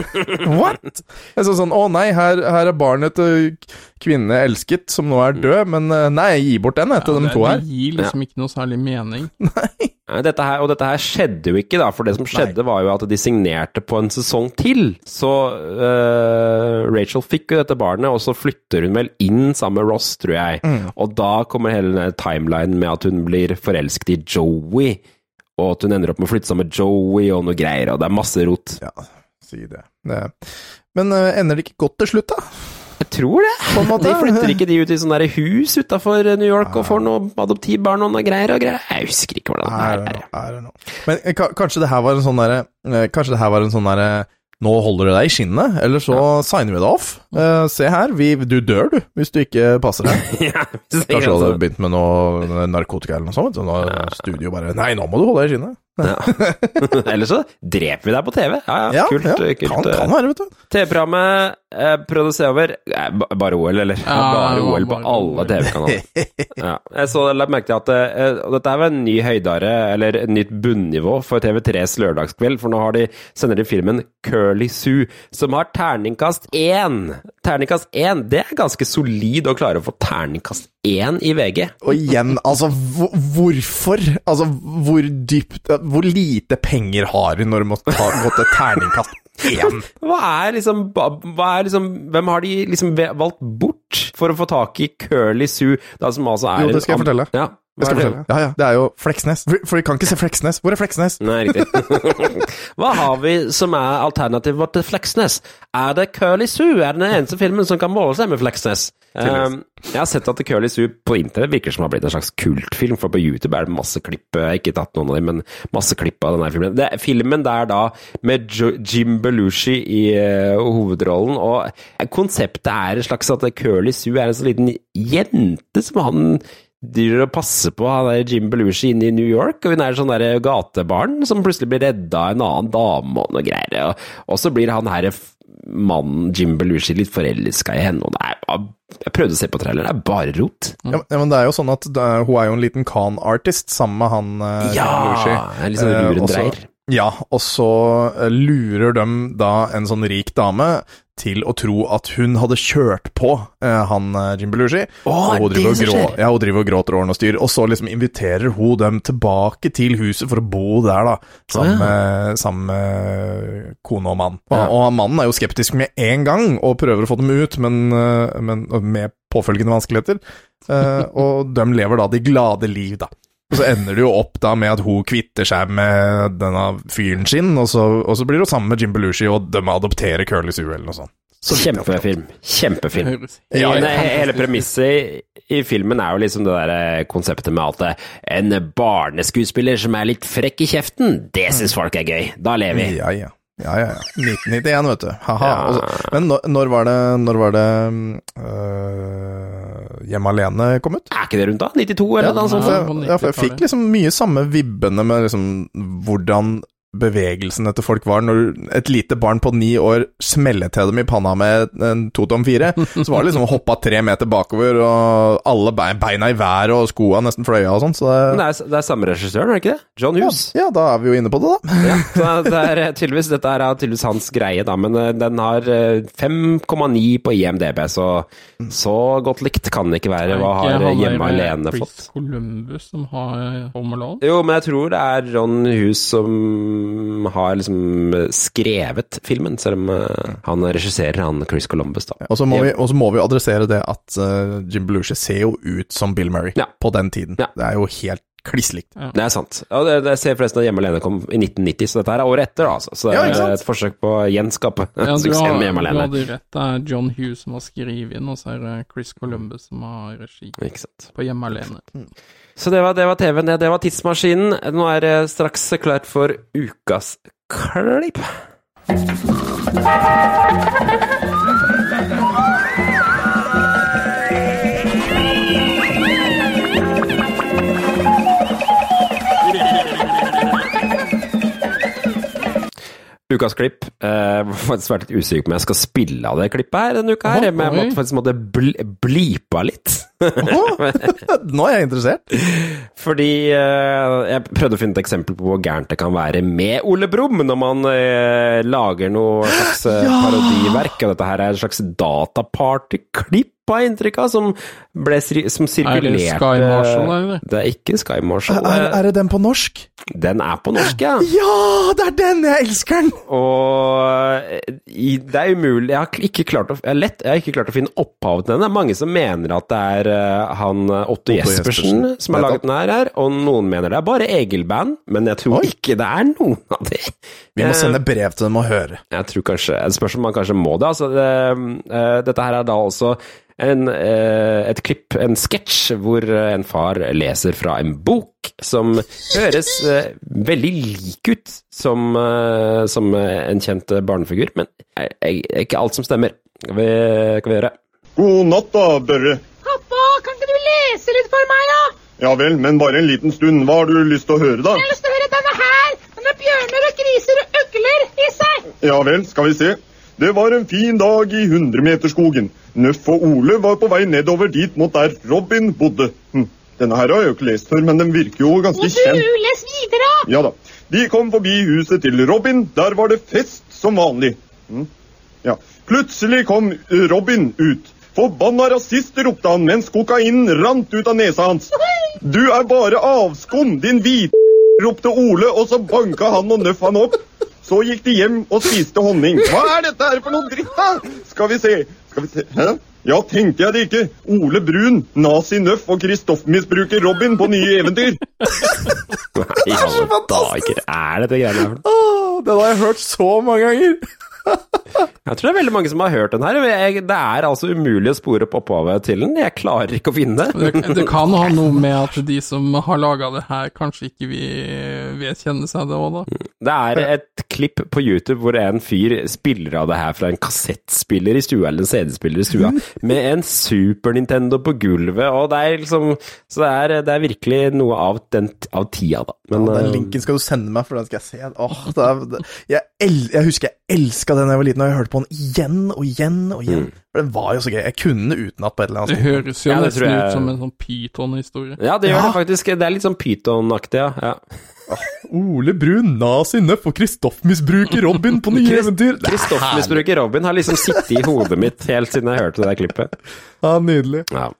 What? Jeg så sånn, å nei, her, her er barnet til kvinne elsket, som nå er død, men eh, nei, gi bort den etter de det, to her. det gir liksom ikke noe særlig mening. Nei, Dette her, og dette her skjedde jo ikke, da, for det som skjedde var jo at de signerte på en sesong til. Så uh, Rachel fikk jo dette barnet, og så flytter hun vel inn sammen med Ross, tror jeg. Mm. Og da kommer hele denne timelinen med at hun blir forelsket i Joey, og at hun ender opp med å flytte sammen med Joey og noe greier, og det er masse rot. Ja, si det. det. Men uh, ender det ikke godt til slutt, da? Jeg tror det. På en måte. De flytter ikke de ut i sånne der hus utafor New York og får noen adoptivbarn og noe greier og greier. Jeg husker ikke hvordan det I er. Men eh, kanskje det her var en sånn derre eh, Kanskje det her var en sånn derre nå holder du deg i skinnet, eller så signer vi deg off. Uh, se her, vi, du dør du, hvis du ikke passer deg. Ja, Kanskje du hadde begynt med noe narkotika eller noe sånt. Så nå studio bare Nei, nå må du holde deg i skinnet. Ja. Eller så dreper vi deg på TV. Ja, ja, Ja, kult. ja, kult. kan- kan være, vet du. TV-programmet eh, produserer over eh, Bare OL, eller? Ja, bare OL på bare alle TV-kanaler. ja. Jeg så la merke til at eh, dette er en ny høydare, eller et nytt bunnivå for TV3s lørdagskveld, for nå har de, sender de filmen Curly Sue, som har terningkast én. Terningkast én, det er ganske solid å klare å få terningkast én i VG. Og igjen, altså, hvorfor? Altså, hvor dypt Hvor lite penger har du når du må ta, gå til terningkast én? Hva er liksom, hva er liksom Hvem har de liksom valgt bort for å få tak i Curly Sue, da som altså er Jo, det skal jeg fortelle. Ja, hva er det? Ja, ja, det er jo Fleksnes. For, vi kan ikke se Fleksnes. Hvor er Fleksnes? Nei, riktig. Hva har vi som er alternativet til Fleksnes? Er det Curly Sue? Er det den eneste filmen som kan måle seg med Fleksnes? Um, jeg har sett at Curly Sue på internett virker som har blitt en slags kultfilm, for på YouTube er det masse klipp, jeg har ikke tatt noen av dem, men masse klipp av denne filmen. Det, filmen der da, med jo, Jim Belushi i uh, hovedrollen, og eh, konseptet er en slags at Curly Sue er en sånn liten jente som han driver og passer på han der Jim Belushi inne i New York, og hun er sånn der gatebarn som plutselig blir redda av en annen dame og noe greier, og, og så blir han her mannen Jim Belushi litt forelska i henne, og det er Jeg prøvde å se på traileren, det er bare rot. Ja, men- ja, men det er jo sånn at er, hun er jo en liten con-artist sammen med han eh, Ja, Belushi. en litt sånn dreier. og så- lurendreier. Ja, og så eh, lurer de da en sånn rik dame til å tro at hun hadde kjørt på eh, han eh, Jim Belushi. Åh, og hun er driver, og grå, ja, hun driver og gråter årene og styr, og så liksom inviterer hun dem tilbake til huset for å bo der, da. Sammen, ja. med, sammen med kone og mann. Og, Ja. og mannen er jo skeptisk med en gang, og prøver å få dem ut, men, eh, men med påfølgende vanskeligheter. Eh, og de lever da de glade liv, da. Og så ender det jo opp da med at hun kvitter seg med denne fyren sin, og så, og så blir hun sammen med Jim Belushi, og de adopterer Curly Sue eller noe sånt. Kjempefilm. Kjempefilm. Ja, ja. hele premisset i, filmen er jo liksom det der eh, konseptet med at en barneskuespiller som er litt frekk i kjeften, det syns folk er gøy. Da lever vi. Ja, ja. Ja, ja, ja. 1991, vet du. Haha. Ja. Men når, når var det, når var det øh, Hjemme alene kom ut? Er ikke det rundt da? 92 eller Ja, noe sånt? for jeg, jeg fikk liksom mye samme vibbene med liksom hvordan bevegelsene til folk var. Når et lite barn på ni år smeller til dem i panna med en totom fire, så var det liksom å hoppe tre meter bakover, og alle beina i været, og skoa nesten fløya og sånn, så det det er, det er samme regissøren, er det ikke det? John Hughes. Ja, da er vi jo inne på det, da. Ja, det er eh, tydeligvis, dette er tydeligvis hans greie, da, men eh, den har eh, 5,9 på IMDb, så så godt likt kan det ikke være. Hva har eh, Hjemme alene Chris fått? Columbus som har eh, Home Alone? Jo, men jeg tror det er John Hughes som har liksom skrevet filmen, selv om eh, han regisserer han Chris Columbus, da. Og så må, vi- og så må vi adressere det at eh, Jim Belushi ser jo ut som Bill Murray på den tiden. Det er jo helt kliss likt. Det er sant. Og det, det ser forresten at Hjemme alene kom i 1990, så dette her er året etter, da, altså. Så det er et forsøk på å gjenskape Ja, suksessen med Hjemme du hadde rett. Det er John Hughes som har skrevet inn, og så er det Chris Columbus som har regi Ikke sant. på Hjemme alene. Så det var, det var TV-en, det. Det var Tidsmaskinen. Nå er det straks klart for ukas klipp. Ukas klipp. Jeg var faktisk vært litt usikker på om jeg skal spille av det klippet her denne uka. her, Men jeg måtte faktisk måtte bl blipa litt. Nå er jeg interessert. Fordi eh, jeg prøvde å finne et eksempel på hvor gærent det kan være med Ole Brumm når man eh, lager noe slags eh, Ja! parodiverk. Og dette her er et slags dataparty-klipp, har inntrykk av, som, ble, som sirkulerte Sky Marshall, eller? Det er ikke Sky Marshall. Er, er det den på norsk? Den er på norsk, ja. Ja, det er den! Jeg elsker den! Og i, det er umulig Jeg har ikke klart å, jeg har lett, jeg har ikke klart å finne opphavet til den. Det er mange som mener at det er eh, han eh, Otto, Otto Jespersen, Jespersen, som har laget den her, her, og noen mener det er bare Egil-band, men jeg tror ikke det er noen av de. Vi må Eh, sende brev til dem og høre. Jeg tror kanskje Det spørs om man kanskje må det. Altså, det, eh, dette her er da også en, et klipp, en sketsj, hvor en far leser fra en bok som høres veldig lik ut som, som en kjent barnefigur, men er, er ikke alt som stemmer. Hva vi, skal vi gjøre? God natt da, Børre. Pappa, kan ikke du lese litt for meg, da? Ja vel, men bare en liten stund. Hva har du lyst til å høre, da? Jeg har lyst til å høre denne her. Den har bjørner og griser og øgler i seg. Ja vel, skal vi se. Det var en fin dag i hundremeterskogen. Nøff og Ole var på vei nedover dit mot der Robin bodde. Hm. Denne her har jeg jo ikke lest før, men den virker jo ganske kjent. du, les videre. Ja da. De kom forbi huset til Robin. Der var det fest som vanlig. Hm. Ja. Plutselig kom Robin ut. Forbanna rasist, ropte han mens kokainen rant ut av nesa hans. Du er bare avskum, din hvite ropte Ole, og så banka han og Nøff han opp. Så gikk de hjem og spiste honning. Hva er dette her for noe dritt, da? Skal vi se. Skal vi se. Hæ? Ja, tenkte jeg det ikke. Ole Brun, nazi-Nøff og Kristoff-misbruker Robin på nye eventyr. Nei, i alle dager, er dette greiene her for noe? Har jeg hørt så mange ganger. Jeg tror det er veldig mange som har hørt den her. Jeg, det er altså umulig å spore opp opphavet til den. Jeg klarer ikke å finne Det, det kan ha noe med at de som har laga det her, kanskje ikke vil vedkjenne seg det òg, da. Det er et klipp på YouTube hvor en fyr spiller av det her fra en kassettspiller i stua, eller en CD-spiller i stua, med en Super Nintendo på gulvet, og det er liksom Så det er, det er virkelig noe av, den, av tida, da. Men Den eh, linken skal du sende meg, for den skal jeg se. Åh, det er, det, jeg, jeg husker jeg elska den da jeg var liten, og jeg hørte på den igjen og igjen og igjen. For den var jo så gøy. Jeg kunne den utenat på et eller Det høres jo Ja, det nesten jeg- ut som en sånn pyton-historie. ja, det gjør Ja. det faktisk. Det er litt sånn pyton-aktig, ja. ja. Ole Brun, nazi-nøff og Kristoff-misbruker Robin på nye eventyr. Er. Kristoff-misbruker Robin har liksom sittet i hodet mitt helt siden jeg hørte det der klippet. Ja, nydelig. Ja.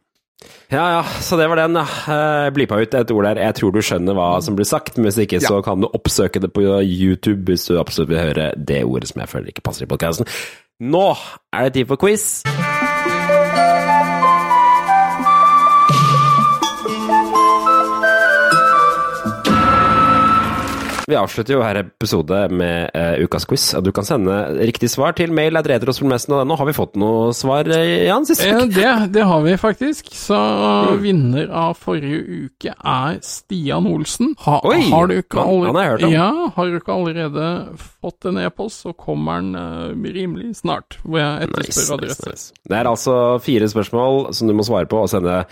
Ja ja, så det var den. ja. Eh, Blipa ut et ord der. Jeg tror du skjønner hva som blir sagt, men hvis ikke så kan du oppsøke det på YouTube hvis du absolutt vil høre det ordet som jeg føler ikke passer i podkasten. Nå er det tid for quiz. Vi avslutter jo her episode med uh, ukas quiz. Du kan sende riktig svar til mail at Nå Har vi fått noe svar, eh, Jan? Sist Eh, uke? det, det har vi faktisk. Så vinner av forrige uke er Stian Olsen. Ha, Oi, har du ikke han- han har jeg hørt om. Ja, har du ikke allerede fått en e-post, så kommer den uh, rimelig snart. Hvor jeg etterspør Nice, nice, adresse. nice. Det er altså fire spørsmål som du må svare på og sende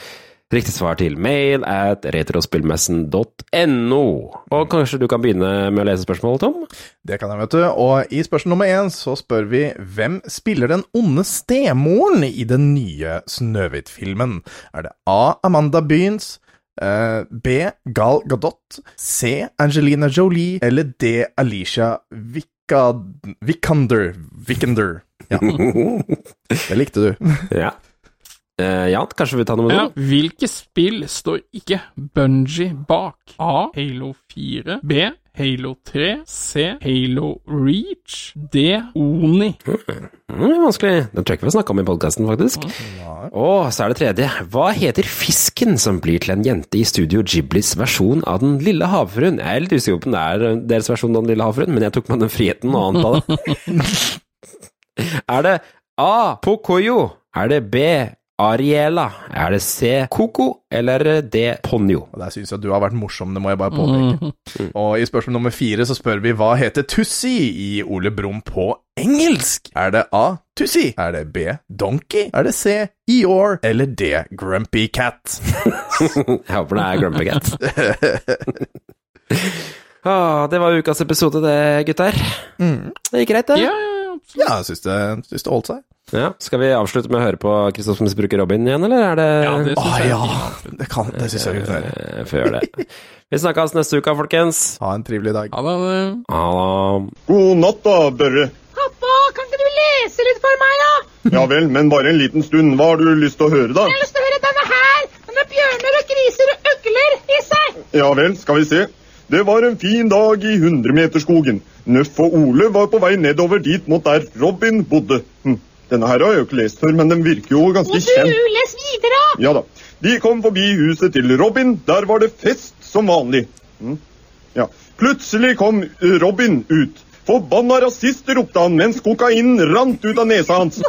Riktig svar til mail at retrospillmessen.no. Og kanskje du kan begynne med å lese spørsmålet, Tom? Det kan jeg, vet du. Og i spørsmål nummer én så spør vi hvem spiller den onde stemoren i den nye Snøhvit-filmen? Er det A. Amanda Byens? eh, B. Gal Gadot? C. Angelina Jolie? Eller D. Alicia Vika- Vikander? Vikander. Ja. Det likte du. Ja. Eh, ja, kanskje vi tar nummer Ja, det? hvilke spill står ikke Bungie bak? A. Halo 4. B. Halo 3. C. Halo Reach. D. Oni. Mm, det vanskelig. Den tror jeg ikke vi har snakka om i podkasten, faktisk. Og så er det tredje. Hva heter fisken som blir til en jente i Studio Ghiblis versjon av Den lille havfruen? Jeg er litt usikker på om det er eh, deres versjon av Den lille havfruen, men jeg tok meg den friheten å anta det. er det A. Pocoyo? Er det B. Ariela? Er det C. Coco? Eller er D. Ponyo? Og Der syns jeg du har vært morsom, det må jeg bare påpeke. Og i spørsmål nummer fire så spør vi hva heter Tussi i Ole Brumm på engelsk? Er det A. Tussi? Er det B. Donkey? Er det C. Eeyore? Eller D. Grumpy Cat? Jeg håper det er Grumpy Cat. Ah, det var ukas episode, det, gutter. Det gikk greit, det? Ja, ja, ja. Ja, jeg syns det, syns det holdt seg. Ja, Skal vi avslutte med å høre på Kristoffer misbruker Robin igjen, eller er det Ja, det syns jeg. ja, det, kan- det synes jeg vi kan gjøre. Eh, Får gjøre det. Vi snakkes neste uke, folkens. Ha en trivelig dag. Ha det. Ha det. God natt da, Børre. Pappa, kan ikke du lese litt for meg, da? Ja vel, men bare en liten stund. Hva har du lyst til å høre, da? Jeg har lyst til å høre denne her. Denne bjørner og griser og øgler i seg. Ja vel, skal vi se. Det var en fin dag i hundremeterskogen. Nøff og Ole var på vei nedover dit mot der Robin bodde. Hm. Denne her har jeg jo ikke lest før, men den virker jo ganske kjent. du, les videre. Ja da. De kom forbi huset til Robin. Der var det fest som vanlig. Mm. Ja. Plutselig kom Robin ut. Forbanna rasist, ropte han mens kokainen rant ut av nesa hans.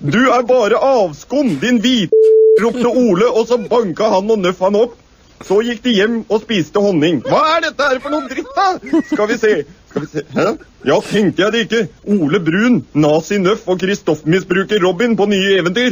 Du er bare avskum, din hvite ropte Ole, og så banka han og Nøff han opp. Så gikk de hjem og spiste honning. Hva er dette her for noe dritt, da? Skal vi se. Skal vi se. Hæ? Ja, tenkte jeg det ikke. Ole Brun, nazi-Nøff og Kristoff-misbruker Robin på nye eventyr.